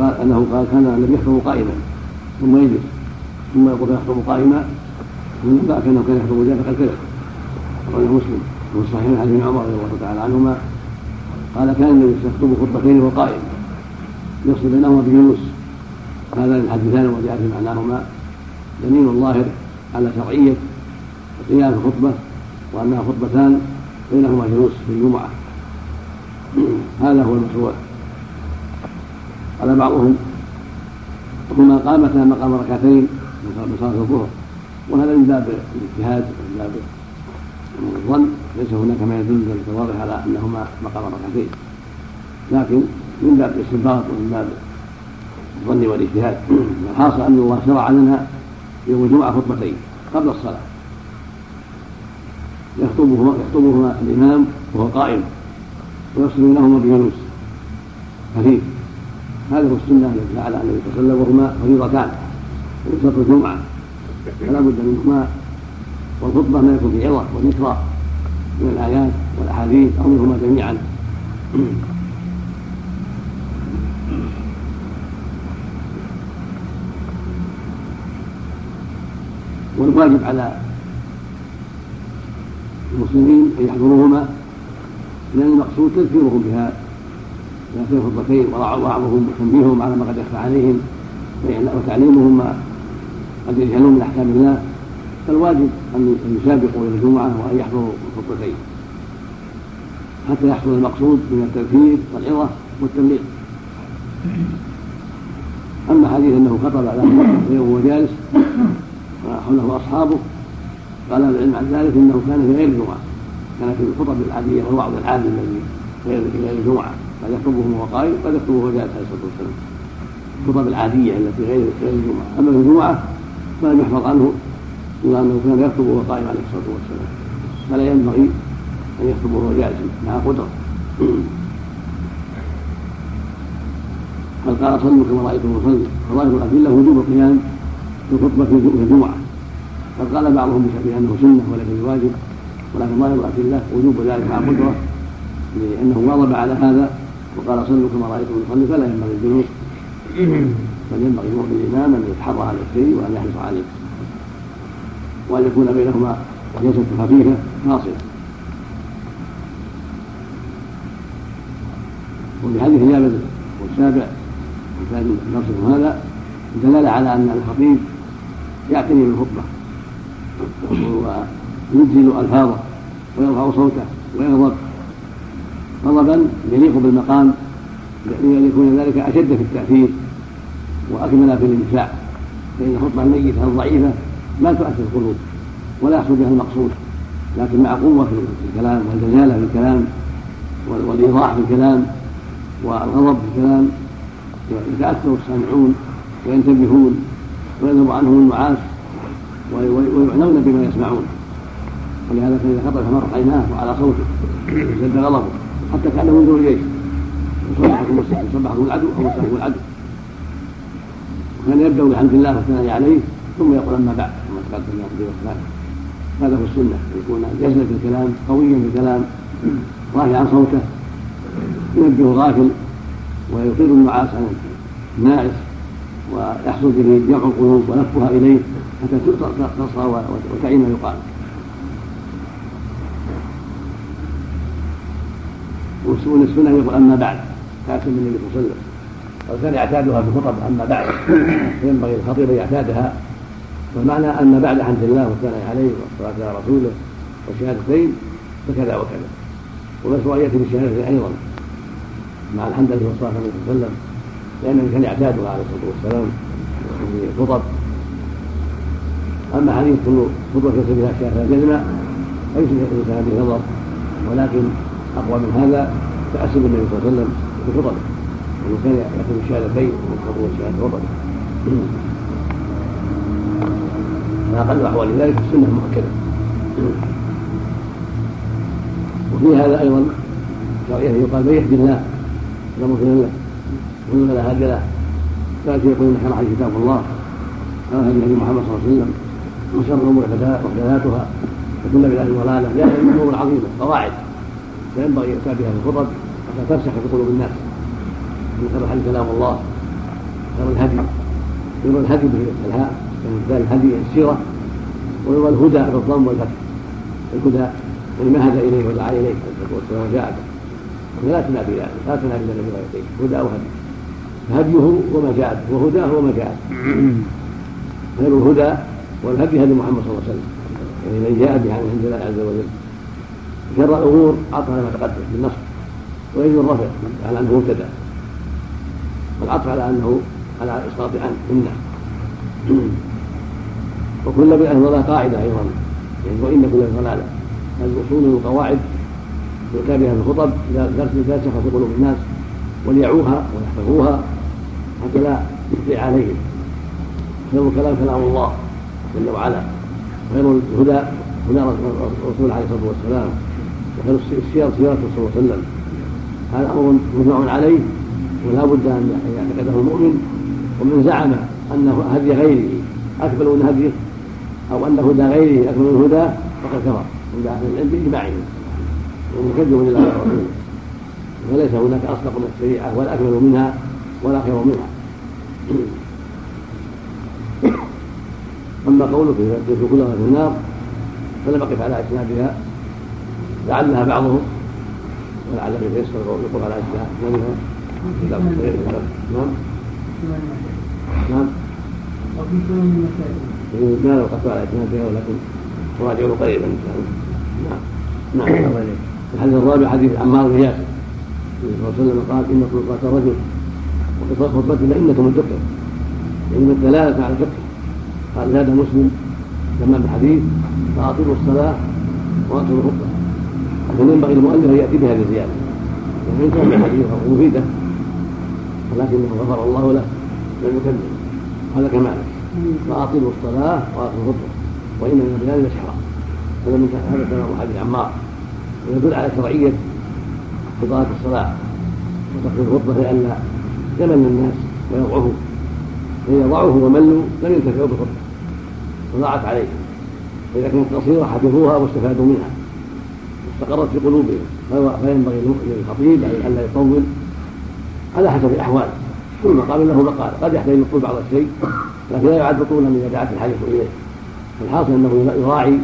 قال أنه قال كان النبي يخطب قائما ثم يجلس ثم يقول يخطب قائما ومن ذاك انه كان يخطب جالسا الكلف رواه مسلم. وفي الصحيح عن ابن عمر رضي الله تعالى عنهما قال كان النبي يخطب خطبتين وهو قائم. يفصل بينهما بجلوس هذا الحديثان وجاء في معناهما دليل ظاهر على شرعية قيام الخطبة وأنها خطبتان بينهما جلوس في الجمعة. هذا هو المشروع. قال بعضهم هما قامتا مقام ركعتين من صلاة الظهر. وهذا من باب الاجتهاد ومن باب الظن ليس هناك ما يدل ذلك واضح على أنهما مقام ركعتين. لكن من باب الاستنباط ومن باب الظن والاجتهاد الحاصل أن الله شرع لنا يوم الجمعة خطبتين قبل الصلاة. يخطبهما يخطبهما الإمام وهو قائم ويصل بينهما بجلوس خفيف. هذا هو السنة التي جعل النبي صلى الله عليه وسلم وهما فريضتان. في الجمعة. فلا بد منهما والخطبة ما يكون في عظه وذكرى من الآيات والأحاديث أو منهما جميعا. والواجب على المسلمين أن يحضروهما لأن المقصود تذكيرهم بها. بهاتين الخطبتين ووعظهم وتنبيههم على ما قد يخفى عليهم وتعليمهم ما قد يجهلون من أحكام الله فالواجب أن يسابقوا إلى الجمعه وأن يحضروا الخطبتين حتى يحصل المقصود من التذكير والعظة والتبليغ أما حديث أنه خطب على وهو جالس وحوله أصحابه قال العلم عن ذلك إنه كان في غير الجمعة. كان في الخطب العادية والوعظ العادي الذي في غير الجمعة. قد يخطبه وهو قائم قد يخطبه وهو جالس عليه الصلاة والسلام. الخطب العادية التي غير غير الجمعة. أما في الجمعة فلم يحفظ عنه الا أنه كان يخطب وهو قائم عليه الصلاة والسلام. فلا ينبغي أن يخطب وهو جالس مع قدرة. قد قال صلوا كما رأيتم اصلي فظاهر الأدلة وجوب القيام في الخطبه في الجمعه قد قال بعضهم بانه سنة وليس بواجب؟ ولكن ظاهر الأدلة وجوب ذلك مع قدرة لأنه واظب على هذا وقال صلوا كما رأيتم يصلي فلا ينبغي الجلوس بل ينبغي المؤمن الامام أن يتحرى على الشيء وأن يحرص عليه. وأن يكون بينهما جلسة خفيفة فاصله وفي حديث جابر والسابع وكان نصر هذا دلالة على أن الخطيب يعتني بالخطبة. ويجزل ألفاظه ويرفع صوته ويغضب. غضبا يليق بالمقام ليكون ذلك أشد في التأثير. واكمل في الانتفاع فإن الخطبه الميته الضعيفة لا تؤثر القلوب ولا يحصل بها المقصود. لكن مع قوة في الكلام والجزاله في الكلام والإيضاح في الكلام والغضب في الكلام يتأثر السامعون وينتبهون ويذهب عنهم النعاس ويعنون بما يسمعون. ولهذا كان اذا خطب فمرت عيناه وعلى صوته اشتد غضبه حتى كأنه من دون جيش يصبحكم العدو أو يصبحكم العدو. وكان يبدأ بحمد الله والثناء عليه ثم يقول أما بعد ثم تقدم الخير والثناء هذا هو السنة يكون جزلا في الكلام قويا في الكلام رافعا صوته ينبه الغافل ويطيل النعاس عن الناعس ويحصل به جمع القلوب ولفها إليه حتى تصغى وتعين ما يقال السنة يقول أما بعد كاتب من النبي صلى الله عليه وسلم. وكان يعتادها في الخطب أما بعد. ينبغي الخطيب أن يعتادها. والمعنى أن بعد حمد الله والثناء عليه والصلاة على رسوله والشهادتين فكذا وكذا. ومشروعية بالشهادتين أيضا مع الحمد لله والصلاة عليه وسلم. لأنه كان يعتادها عليه الصلاة والسلام في الخطب أما حديث كل خطبة ليس بها شافة جزمة فليس الإنسان به نظر. ولكن أقوى من هذا تأسم النبي صلى الله عليه وسلم في خطبه. وإن كان يأخذ الشهادتين والخطبة والشهادة خطبه فأقل أحوال ذلك السنة مؤكدة وفي هذا أيضا شرعية يقال من يهدي الله. لا مضل له ومن لا هادي له. فيأتي يقول إن خير كتاب الله. أو هدي هدي محمد صلى الله عليه وسلم. وشر الأمور محدثاتها. وكل بدعة ضلالة. لأن الأمور العظيمة. قواعد. فينبغي يؤتى بها الخطب حتى ترسخ في قلوب الناس. من خير الحديث كلام الله خير الهدي خير الهدي بالهاء يعني الهدي السيرة ويرى الهدى بالضم والفتح الهدى يعني ما هدى إليه ودعا اليه والسلام وجاء به لا تنادي ذلك لا تنادي النبي غير هدى أو هدي. هديه وما جاء وهداه وما جاء خير الهدى والهدي هدي محمد صلى الله عليه وسلم. يعني من جاء به عند الله عز وجل. شر الأمور على ما تقدم بالنصب ويجوز الرفع على أنه مبتدأ. والعطف على أنه على إسقاط عنه منا وكل بدعة ضلالة قاعدة أيضا. يعني وإن كل ضلالة الأصول والقواعد يؤتى بها في الخطب ترسخ في قلوب الناس وليعوها ويحفظوها حتى لا يطيع عليهم. خير الكلام كلام الله جل وعلا. وخير الهدى هدى الرسول عليه الصلاة والسلام. وخير السير سيرته صلى الله عليه وسلم. هذا أمر مجمع عليه. ولا بد أن يعتقده المؤمن ومن زعم أن هدي غيره أكمل من هديه أو أن هدى غيره أكمل من هدى فقد كفر. عند أهل العلم بإجماعهم. ومكذب لله ورسوله وليس هناك أصدق من الشريعة ولا أكمل منها ولا خير منها. أما قوله في كلها في النار فلم أقف على اسنادها لعلها بعضهم ولعل يتيسر يقول على اسنادها نعم نعم وفي سنن المساجد ما ولكن نراجعه قريبا ان شاء الله نعم نعم الحديث الرابع حديث عمار بن ياسر النبي صلى الله عليه وسلم قال ان طلقات الرجل وقصاص خطبته لئنة من الفقه لأن الدلالة على الفقه قال زاد مسلم تمام الحديث فأطيلوا الصلاة وأطيلوا الخطبة لكن ينبغي المؤلف أن يأتي بهذه الزيادة يعني إن كان الحديث مفيدة ولكنه غفر الله له لم يكذب هذا كماله فأطيلوا الصلاة وأطيلوا الخطبة وإن من بلال لسحرا هذا من هذا كلام حديث عمار ويدل على شرعية قضاء الصلاة وتقضي الخطبة لئلا يمل الناس ويضعفوا. فإذا ضعفوا وملوا لم ينتفعوا بالخطبة وضاعت عليهم. فإذا كانت قصيرة حفظوها واستفادوا منها. واستقرت في قلوبهم. فينبغي للخطيب لا يطول على حسب الأحوال. كل مقام له مقال قد يحتاج يطول بعض الشيء لكن لا يعد طولا إذا دعت الحاجة إليه. الحاصل أنه يراعي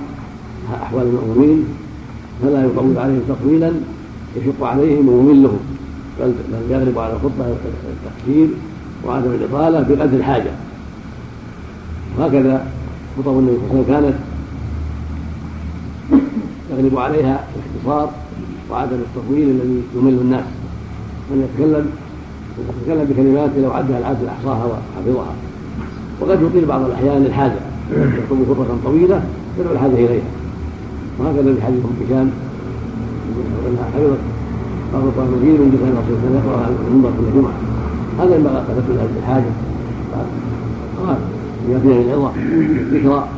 أحوال المؤمنين فلا يطول عليهم تطويلا يشق عليهم ويملهم. بل يغلب على الخطبة التقصير وعدم الإطالة بقدر الحاجة. وهكذا خطب النبي صلى الله عليه وسلم كانت يغلب عليها الاختصار وعدم التطويل الذي يمل الناس. من يتكلم يتكلم بكلمات لو عدها العبد احصاها وحفظها وقد يطيل بعض الاحيان للحاجه يخطب خطبه طويله تدعو الحاجة اليها وهكذا في حديث ام هشام انها حفظت فرق كثير من الرسول صلى الله عليه وسلم المنبر كل جمعه هذا ان تكون الحاجة بما فيه من العظه ذكرى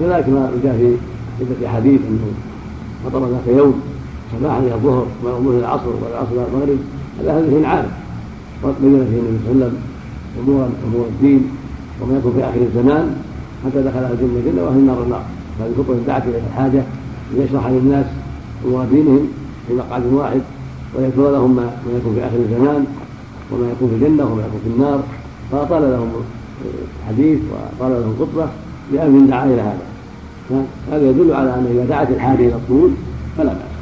كذلك ما جاء في عدة أحاديث أنه فطر ذاك يوم صباحا إلى الظهر ويوم إلى العصر والعصر إلى المغرب هذا هذا شيء عام بين فيه النبي صلى الله عليه وسلم أمور أمور الدين وما يكون في آخر الزمان حتى دخل أهل الجنة الجنة وأهل النار النار. هذه الخطبة دعت إلى الحاجة ليشرح للناس أمور دينهم في مقعد واحد ويذكر لهم ما يكون في آخر الزمان وما يكون في الجنة وما يكون في النار. فأطال لهم الحديث وأطال لهم الخطبة لأمر دعا إلى هذا. هذا يدل على أن إذا دعت الحاجة إلى الطول فلا بأس.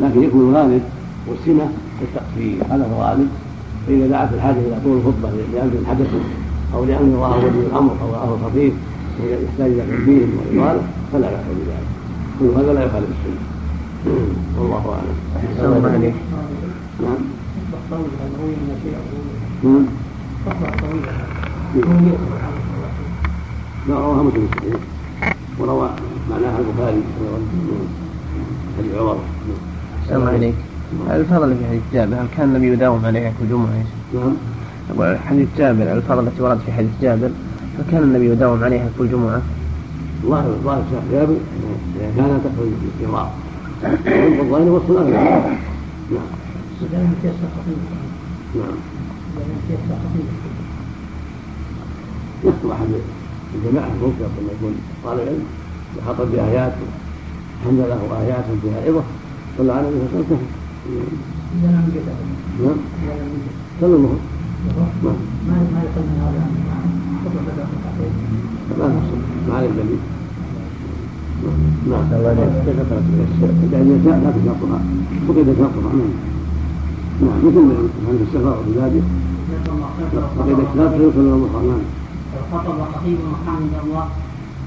لكن يكون الغالب والسنة التقصير. هذا هو الغالب فإذا دعت الحاجة إلى طول الخطبة لأمر حدث أو لأمر رآه ولي الأمر أو رآه الخطيب يحتاج إلى تنبيه وإطالة فلا بأس بذلك كل هذا لا يخالف السنة والله أعلم. السلام عليكم. نعم. نعم. لا رواها مسلم الصحيح وروى معناها البخاري حديث عمر السلام عليكم. الفضل في حديث جابر هل كان النبي يداوم عليها كل جمعة؟ نعم. حديث جابر الفضل التي وردت في حديث جابر هل كان النبي يداوم عليها كل جمعة؟ ظاهر شيخ جابر اذا كان تقبل الاستمرار والظاهر هو الصلاه نعم نعم يخطب احد الجماعة ممكن لما يكون طالب علم يخاطب بآيات حمد له آيات فيها عظه صلى على النبي صلى الله عليه وسلم نعم الله نعم ما ما ما عليه دليل نعم يعني النساء لا تشاطها فقد شاطها نعم نعم مثل عند السفر وبلاده فقد اشتاط فيصل إلى المصلى نعم خطب خطيب محمد الله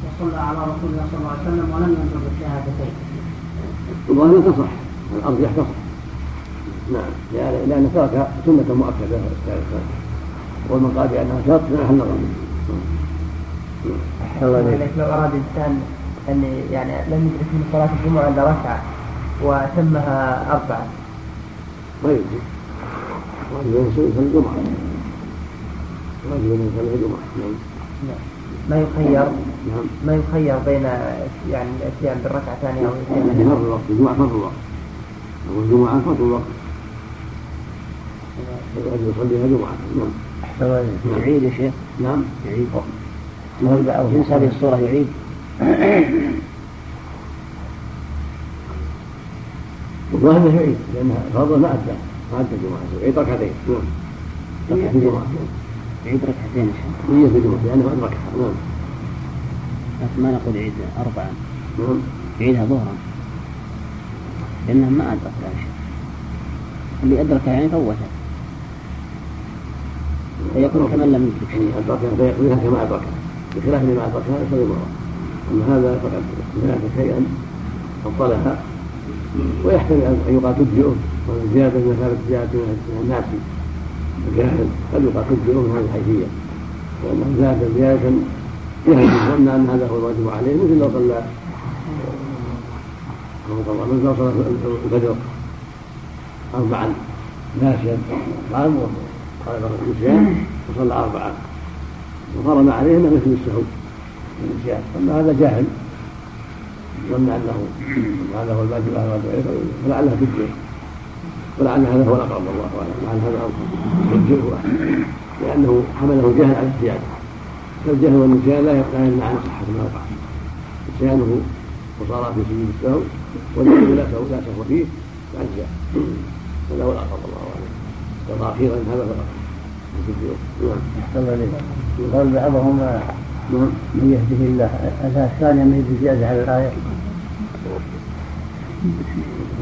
وصلى على رسول الله صلى الله عليه وسلم ولم ينطق بالشهادتين. الظاهر تصح الارجح تصح نعم لأن ترك سنه مؤكده ومن قال بانها شرط فنحن نظر الله لو اراد انسان ان يعني لم يدرك من صلاه الجمعه الا ركعه وتمها اربعه. ما يجزي. واجب ان يصلي الجمعه. واجب ان يصلي الجمعه نعم. ما يخير نعم. ما يخير بين يعني الاتيان بالركعه الثانية أو الاتيان الوقت الجمعه فرض الوقت. أو الجمعه فرض الوقت. يصليها نعم. يعيد يا شيخ؟ نعم. يعيد. جنس هذه الصورة يعيد. والظاهر انه يعيد لأنها فرض ما أدى. ما أدى الجمعه يعيد ركعتين. نعم. ركعه في الجمعه يعيد ركعتين يا شيخ. نية في الجمعه لأنه ادركها نعم. لكن ما نقول يعيد أربعة نعم. يعيدها ظهرا. لأنه ما أدركها يا شيخ. اللي أدركها يعني فوتها. فيكون كمن لم يدرك. يعني ادركها فيقضيها كما ادركها بخلاف ما ادركها يصلي مره أما هذا فقد سمعت شيئا افضلها ويحتمل ان يقال تجزئه زيادة من مثابه زيادة من الناس. الجاهل قد يقال تجزئه من هذه الحيثية. لأنه زاد زيادة يهدي ظن أن هذا هو الواجب عليه مثل لو صلى مثل لو صلى الفجر اربعا. ناسيا. قام قال النسيان وصلى اربعا وفرض عليه انه مثل السهو النسيان اما هذا جاهل. ظن انه هذا هو الواجب هذا الواجب. فلعلها تجزئه ولعل هذا هو الأقرب والله أعلم. لعل هذا تجزئه لأنه حمله جهل على الزياده فالجهل والنسيان لا لا يمنع عن صحة ما وقع نسيانه وصار في سجود السهو والذي لا سهو فيه فاجزاء هذا هو الأقرب الله أعلم. تأخيرا هذا فقط نعم. قال بعضهم من يهده الله. الآية الثانية من يهده زيادة على الآية؟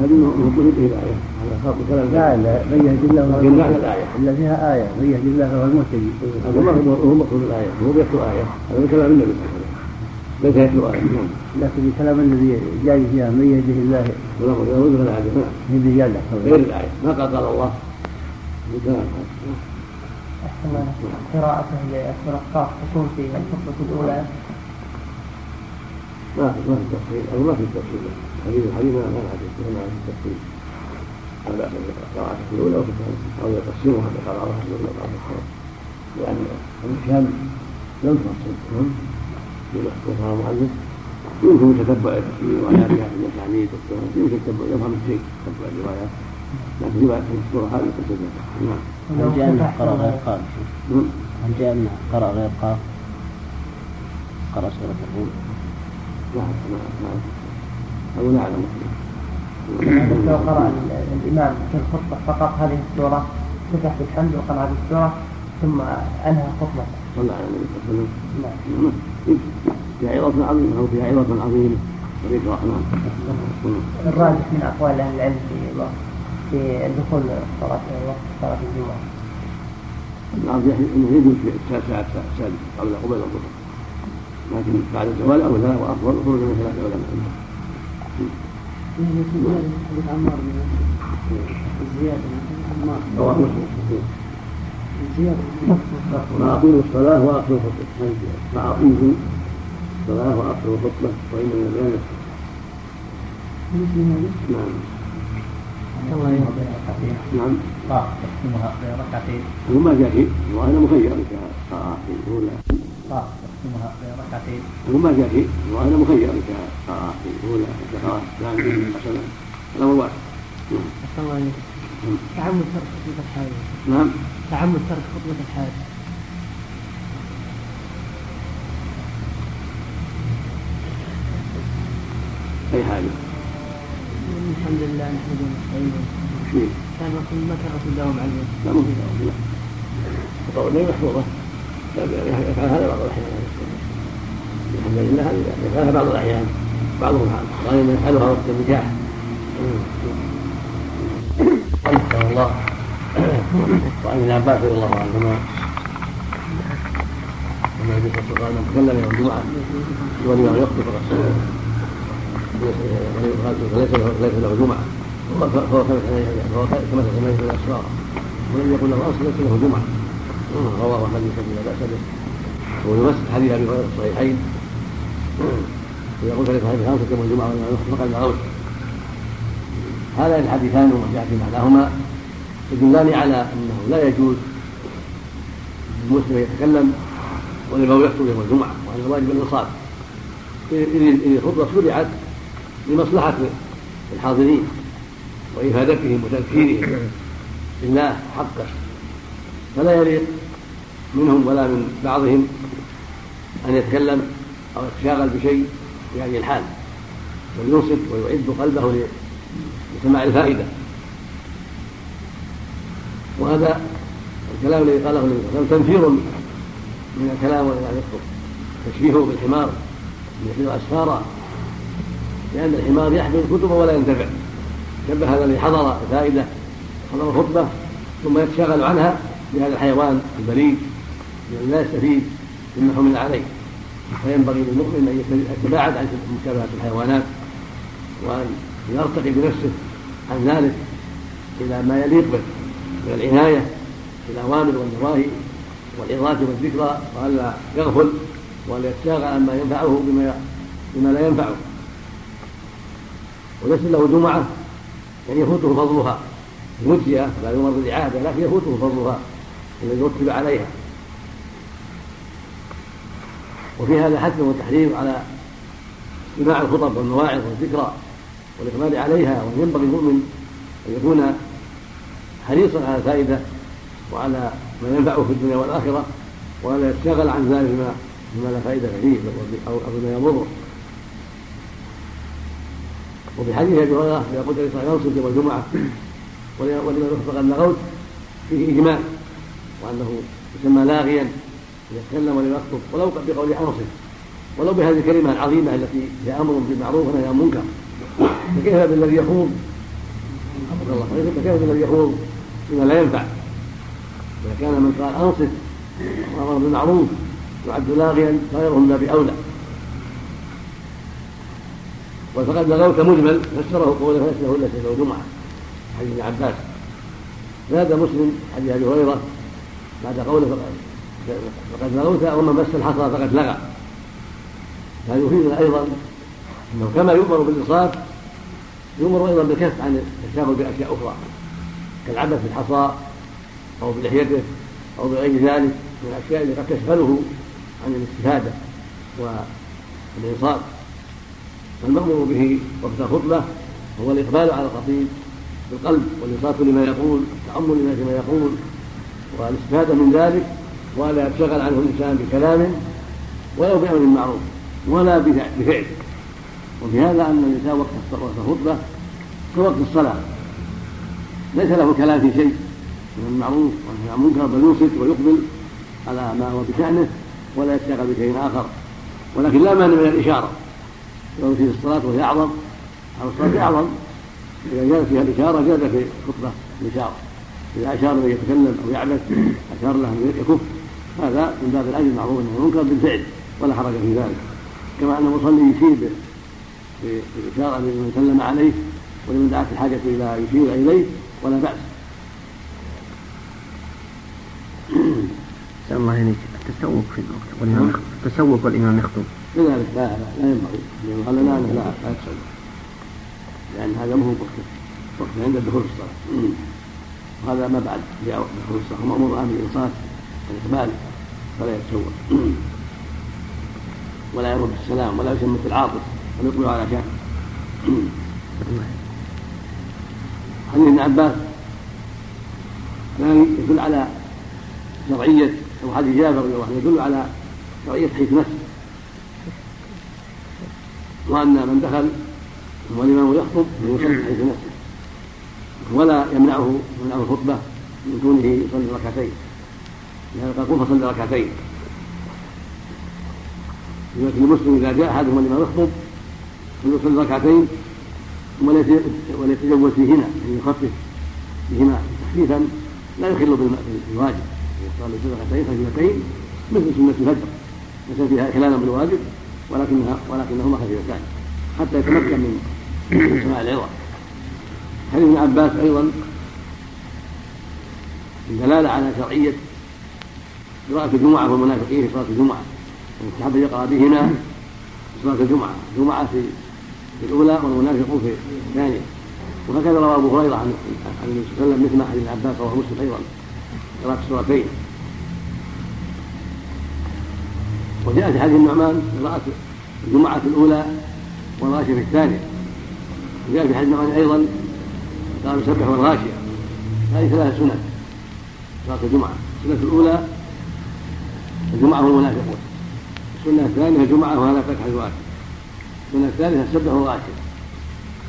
هذه مقصود به الآية. هذا خاطب كلام لا لا. من يهد الله فهو معنى الآية. إلا فيها آية. من يهد الله فهو المهتدي. هو مقصود الآية. هو بيتلو آية هذا من كلام النبي. الله ليس يتلو آية لكن الكلام الذي جاي فيها من يهده الله ولا غير الآية نعم هي زيادة. غير الآية. ما قال قال الله قراءته لسورة في الأولى. ما في تفصيل. أو ما في تفصيل. حديث الحديث ما في تفصيل. الأولى وفي الثانية أو يقسمها في الاولى وقراءتها الثانية لأن الاشهاد لم تفصل بما ذكر المؤلف يمكن تتبع التفسير وآياتها في الأسانيد يمكن يفهم الشيء تتبع الروايات. لكن رواية السورة هذه قد نعم هل جاء أنه قرأ غير قاف هل جاء أنه قرأ غير قاف قرأ سورة الروم لا أقول لا أعلم لو قرأ الإمام في الخطبة فقط هذه السورة فتح بالحمد وقرأ هذه السورة ثم أنهى خطبته. صلى على النبي صلى الله عليه وسلم نعم. فيها عظة عظيمة أو فيها عظة عظيمة الراجح من أقوال أهل العلم في في دخول صلاة وقت صلاة الجمعة. الأرجح أنه يجوز في الساعة السادسة قبل قبل الظهر. لكن بعد الزوال أولى وأفضل خروج من ثلاثة علماء حديث عمار عمار ما أقيموا الصلاة وأقصوا الخطبة. ما أقيموا الصلاة وأقصوا الخطبة وإن الأذان مثل هذا نعم. الله نعم تقسمها بركعتين هو ما جاء وأنا مخير إن شاء الأولى تقسمها بركعتين هو ما جاء وأنا مخير إن شاء قرأ في الأولى إن قرأ ثانية حسنا الأمر واسع أحسن الله عليك تعمد ترك خطبة الحاج نعم تعمد ترك خطبة الحاج أي حاجة الحمد لله نحمده ونستعينه شيء. كان رسول ما كان رسول داوم عليه؟ لا مو في دعوة لا. القول محفوظة يفعل هذا بعض الأحيان. الحمد لله يفعلها بعض الأحيان. بعضهم غالبا يفعلها وقت النكاح رحمه الله وعن ابن عباس رضي الله عنهما أن النبي صلى الله عليه وسلم تكلم يوم الجمعة. والإمام يخطب الرسول. ليس له ليس له جمعة فهو فهو كما سمعت في الأسفار ولم يقل له أصل ليس له جمعة رواه أحمد بن لا بأس به ويمس حديث أبي هريرة الصحيحين ويقول في صحيح خمسة يوم يخطب فقد لغوت هذان الحديثان جاء في معناهما يدلان على انه لا يجوز للمسلم يتكلم ولما يخطب يوم الجمعه وان الواجب الانصات اذ الخطبه شرعت لمصلحه الحاضرين وإفادتهم وتذكيرهم. بالله حقه فلا يليق منهم ولا من بعضهم أن يتكلم أو يتشاغل بشيء في هذه الحال بل ينصت ويعد قلبه لسماع الفائدة. وهذا الكلام الذي قاله النبي صلى الله عليه وسلم تنفير من الكلام والذي يخطب تشبيهه بالحمار يحمل اسفارا لأن الحمار يحمل الكتب ولا ينتفع. شبه الذي حضر الفائده حضر الخطبه ثم يتشاغل عنها بهذا الحيوان البليد الذي لا يستفيد مما حمل عليه. فينبغي للمؤمن أن يتباعد عن مشابهة الحيوانات وأن يرتقي بنفسه عن ذلك إلى ما يليق به من العناية بالأوامر والنواهي والعظات والذكرى وألا يغفل وألا يتشاغل عما ينفعه بما بما لا ينفعه. وليس له جمعة يعني يفوته فضلها. مجزية لا يمر بالإعادة لكن يفوته فضلها الذي رتب عليها. وفي هذا حث وتحريض على استماع الخطب والمواعظ والذكرى والإقبال عليها وينبغي المؤمن أن يكون حريصا على الفائده وعلى ما ينفعه في الدنيا والآخرة ولا يشتغل عن ذلك بما لا فائدة فيه أو بما يضره. وفي حديث أبي هريرة يقول عليه الصلاه والسلام يوم الجمعه ولما فقد لغوت فيه اجمال وأنه يسمى لاغيا يتكلم ولم يخطب ولو بقول انصف ولو بهذه الكلمة العظيمة التي هي أمر بالمعروف ونهي عن المنكر. فكيف بالذي يخوض؟ فكيف بالذي يخوض؟ بما لا ينفع. إذا كان من قال أنصت وأمر بالمعروف يعد لاغيا غيرهم لا بأولى وفقد لغوت مجمل فسره قوله ليس له الا سيد جمعه حديث ابن عباس. زاد مسلم حديث أبي هريرة بعد قوله فقد فقد لغوت ومن مس الحصى فقد لغى. هذا يفيدنا أيضا انه كما يؤمر بالإنصاف يؤمر أيضا بالكف عن التشاغل بأشياء أخرى كالعبث بالحصى أو بلحيته أو بغير ذلك من الأشياء التي قد تشغله عن الاستفادة والإنصات فالمأمور به وقت الخطبة هو الإقبال على الخطيب بالقلب والإنصات لما يقول والتأمل لما يقول والاستفادة من ذلك ولا يتشغل عنه الإنسان بكلام ولو بأمر معروف ولا بفعل. وفي هذا أن الإنسان وقت الخطبة كوقت الصلاة. ليس له كلام في شيء من المعروف عن المنكر بل ينصت ويقبل على ما هو بشأنه ولا يشتغل بشيء آخر. ولكن لا مانع من الإشارة. لو في الصلاة وهي أعظم. أو الصلاة أعظم. إذا جاءت فيها الإشارة جاز في الخطبة الإشارة. إذا أشار من يتكلم أو يعبث أشار له أن يكف هذا من باب الأجر المعروف والنهي المنكر بالفعل ولا حرج في ذلك. كما أن المصلي يشير بالإشارة لمن سلم عليه ولمن دعت الحاجة إلى يشير إليه ولا بأس. الله إليك. التسوق في الوقت. والإمام التسوق والإمام يخطب. كذلك لا لا لا ينبغي. لأن قال أنه لا لا يتسوق لأن هذا مو وقت وقت عند دخول الصلاة. وهذا ما بعد. دخول الصلاة. مأمور الآن بالإنصات والإقبال فلا يتسوق ولا يرد السلام ولا يشمت العاطف. ويقبل على شأن حديث ابن عباس. يدل على شرعية أو حديث جابر رضي الله عنه يدل على شرعية حيث نفسه. وأن من دخل والإمام يخطب يصلي حيث نفسه ولا يمنعه يمنعه الخطبة من كونه يصلي ركعتين. لهذا قال قم فصلي ركعتين. لكن المسلم إذا جاء أحدهم والإمام يخطب فليصلي ركعتين وليتجوز فيهما يعني يخفف بهما تخفيفا لا يخل بالواجب. يصلي ركعتين خفيفتين مثل سنة الفجر. ليس فيها إخلالا بالواجب. ولكنها ولكنهما خفيفتان. حتى يتمكن من سماع العظة حديث ابن عباس أيضا دلالة على شرعية قراءة الجمعة والمنافقين في صلاة الجمعة؟ ويستحب أن يقرأ بهما في صلاة الجمعة. الجمعة في الأولى والمنافقون في الثانية. وهكذا روى أبو هريرة عن النبي صلى الله عليه وسلم مثل ما حديث عباس رواه مسلم أيضا. قراءة السورتين. وجاء في حديث النعمان قراءة الجمعة الأولى والغاشية في الثانية. وجاء في حديث النعمان أيضا قال يسبح والغاشية. هذه ثلاث سنن صلاة الجمعة. السنة الأولى الجمعة والمنافقون. السنة الثانية الجمعة وهذا فتح الواجب. السنة الثالثة السبح والغاشية.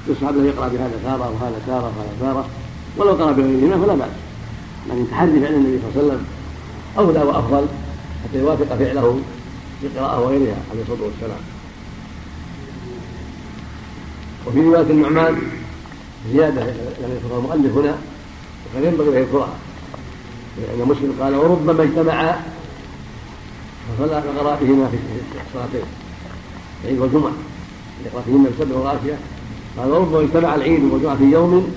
يصحب له يقرأ بهذا تارة وهذا تارة وهذا تارة. ولو قرأ بغيرهما فلا بأس. لكن تحري فعل النبي صلى الله عليه وسلم أولى وأفضل حتى يوافق فعله بقراءة وغيرها عليه الصلاة والسلام. وفي رواية النعمان زيادة لم يذكرها المؤلف هنا وكان ينبغي أن يذكرها. لأن مسلم قال وربما اجتمعا فصلى فقرأ بهما في الصلاتين العيد والجمعة. يقرأ فيهما بسبع وغاشية قال وربما اجتمع العيد والجمعة في يوم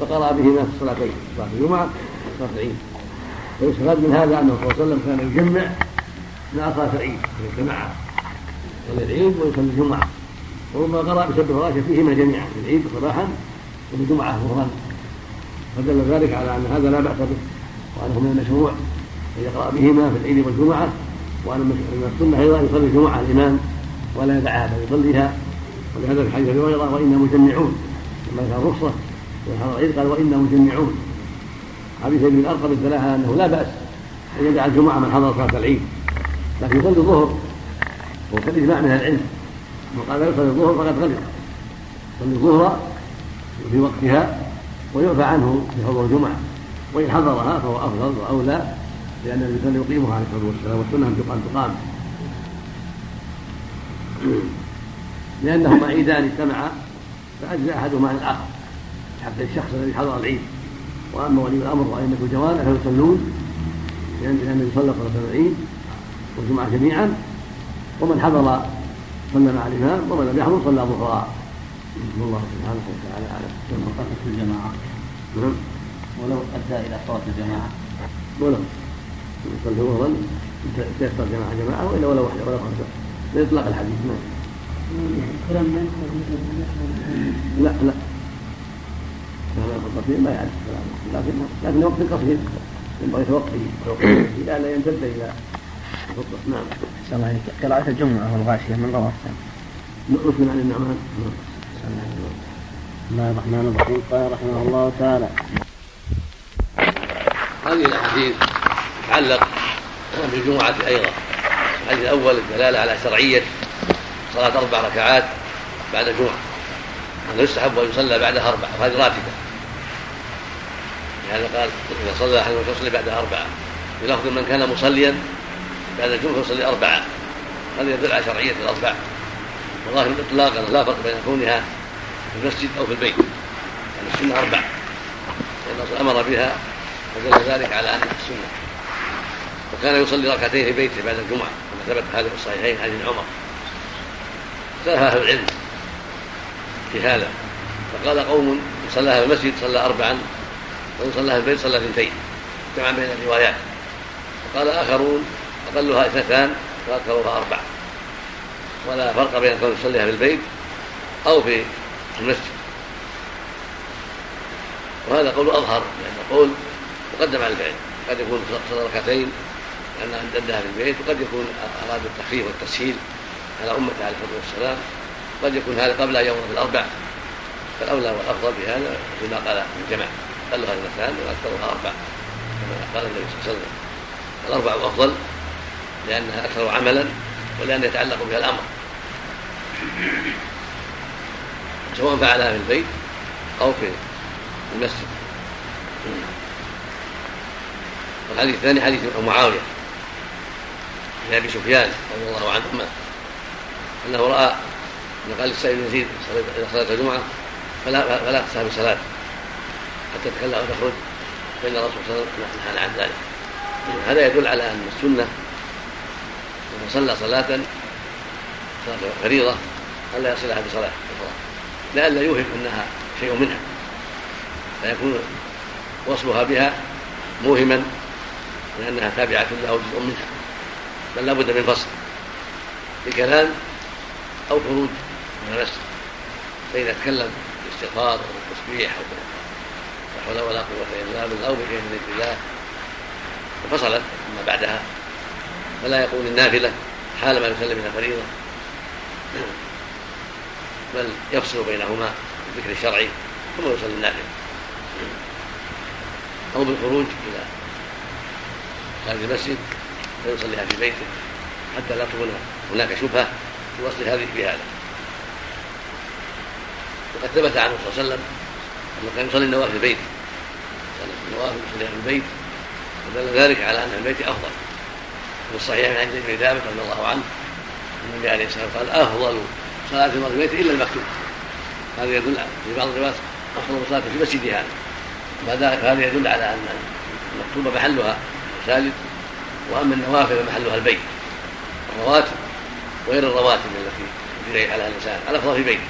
فقرأ بهما في الصلاتين صلاة الجمعة وصلاة العيد. ويستفاد من هذا أنه صلى الله عليه وسلم كان يجمع مع صلاة العيد. يجتمع يصلي العيد ويصلي الجمعة. وربما قرأ بسبع وغاشية فيهما جميعا في العيد صباحا وفي الجمعة ظهرا. فدل ذلك على أن هذا لا بأس به وأنه من المشروع أن يقرأ بهما في العيد والجمعة وأن السنة أيضا يصلي الجمعة الإمام ولا يدعها بل يصليها ولهذا في حديث أبي هريرة وإنا مجمعون. لما كان رخصه في العيد قال وإنا مجمعون. حديث ابن الارقم الدلالة أنه لا بأس أن يدع الجمعة من حضر صلاة العيد. لكن يصلي الظهر وقد اجماع من العلم. وقال لا يصلي الظهر فقد غلط يصلي الظهر في وقتها ويعفى عنه في حضور الجمعة. وإن حضرها فهو أفضل وأولى لأن الانسان يقيمها عليه الصلاة والسلام والسنة أن تقام لأنهما عيدان اجتمعا فأجزى أحدهما عن الآخر حتى الشخص الذي حضر العيد. وأما ولي الأمر وأئمة الجوامع فيصلون لأن النبي صلى صلاة العيد. والجمعة جميعا ومن حضر صلى مع الإمام ومن لم يحضر صلى ظهرا الله سبحانه وتعالى أعلم. ثم في الجماعة نعم. ولو أدى إلى صلاة الجماعة. ولو يصلي ظهرا تيسر جماعة جماعة وإلا ولو وحده ولا خمسة. لإطلاق الحديث نعم. لا لا. كلام القصير ما يعرف لكن لكن وقت القصير ينبغي يتوقف إلى لا يمتد إلى نعم. الله عليك قراءة الجمعة والغاشية من رواه مسلم عن النعمان. بسم الله الرحمن الرحيم قال رحمه الله تعالى. هذه الأحاديث تتعلق بالجمعة أيضا. الحديث الأول الدلالة على شرعية صلاة أربع ركعات بعد الجمعة أنه يستحب أن يصلى بعدها أربعة وهذه راتبة لهذا قال إذا صلى أحد يصلي بعدها أربعة بلفظ من كان مصليا بعد الجمعة يصلي أربعة هذا يدل على شرعية الأربع. والله إطلاقا لا فرق بين كونها في المسجد أو في البيت. يعني السنة أربع. لأن أمر بها ودل ذلك على أنها السنة. وكان يصلي ركعتين في بيته بعد الجمعة كما ثبت هذا في الصحيحين عن عمر. اختلف أهل العلم في هذا. فقال قوم صلاها في المسجد صلى أربعا وإن صلاها في البيت صلى اثنتين. جمع بين الروايات. وقال آخرون أقلها اثنتان وأكثرها أربعة. ولا فرق بين كون يصليها في البيت أو في المسجد. وهذا قول أظهر لأن القول مقدم على الفعل. قد يكون صلى ركعتين لأنها عندها في البيت وقد يكون أراد التخفيف والتسهيل على أمته عليه الصلاة والسلام. قد يكون هذا قبل أن يمر بالأربع فالأولى والأفضل في هذا فيما قال الجمع قلها اثنتان وأكثرها أربع كما قال النبي صلى الله عليه وسلم. الأربع أفضل لأنها أكثر عملا ولأن يتعلق بها الأمر. سواء فعلها في البيت أو في المسجد. والحديث الثاني حديث معاوية لأبي سفيان رضي الله عنهما أنه رأى أن قال بن يزيد إذا صليت الجمعة فلا فلا تسهى بصلاة حتى تتكلم وتخرج فإن الرسول صلى الله عليه وسلم نهى عن ذلك. هذا يدل على أن السنة من صلى صلاة صلاة فريضة ألا يصلها بصلاة. أخرى لئلا يوهم أنها شيء منها. فيكون وصفها بها موهما لأنها تابعة له جزء منها. بل لابد من فصل. بكلام أو خروج من المسجد فإذا تكلم بالاستغفار أو بالتسبيح أو لا حول ولا قوة إلا بالله أو بشيء من ذكر الله فصلت. أما بعدها فلا يقول النافلة حال ما يسلم من الفريضة بل يفصل بينهما بالذكر الشرعي ثم يصلي النافلة. أو بالخروج إلى خارج المسجد فيصليها في بيته حتى لا تكون هناك شبهة في وصل هذه بهذا وقد ثبت عنه صلى الله عليه وسلم أنه كان يصلي النوافل في البيت النوافل يصليها في البيت ودل ذلك على أن البيت أفضل. في الصحيح عن ابن ثابت رضي الله عنه النبي عليه الصلاة والسلام قال أفضل صلاة البيت إلا المكتوب. هذا يدل في بعض الروايات أفضل صلاة في المسجد هذا. هذا يدل على أن المكتوبة محلها المساجد وأما النوافل محلها البيت. الرواتب غير الرواتب التي يجري عليها الإنسان الافضل في بيته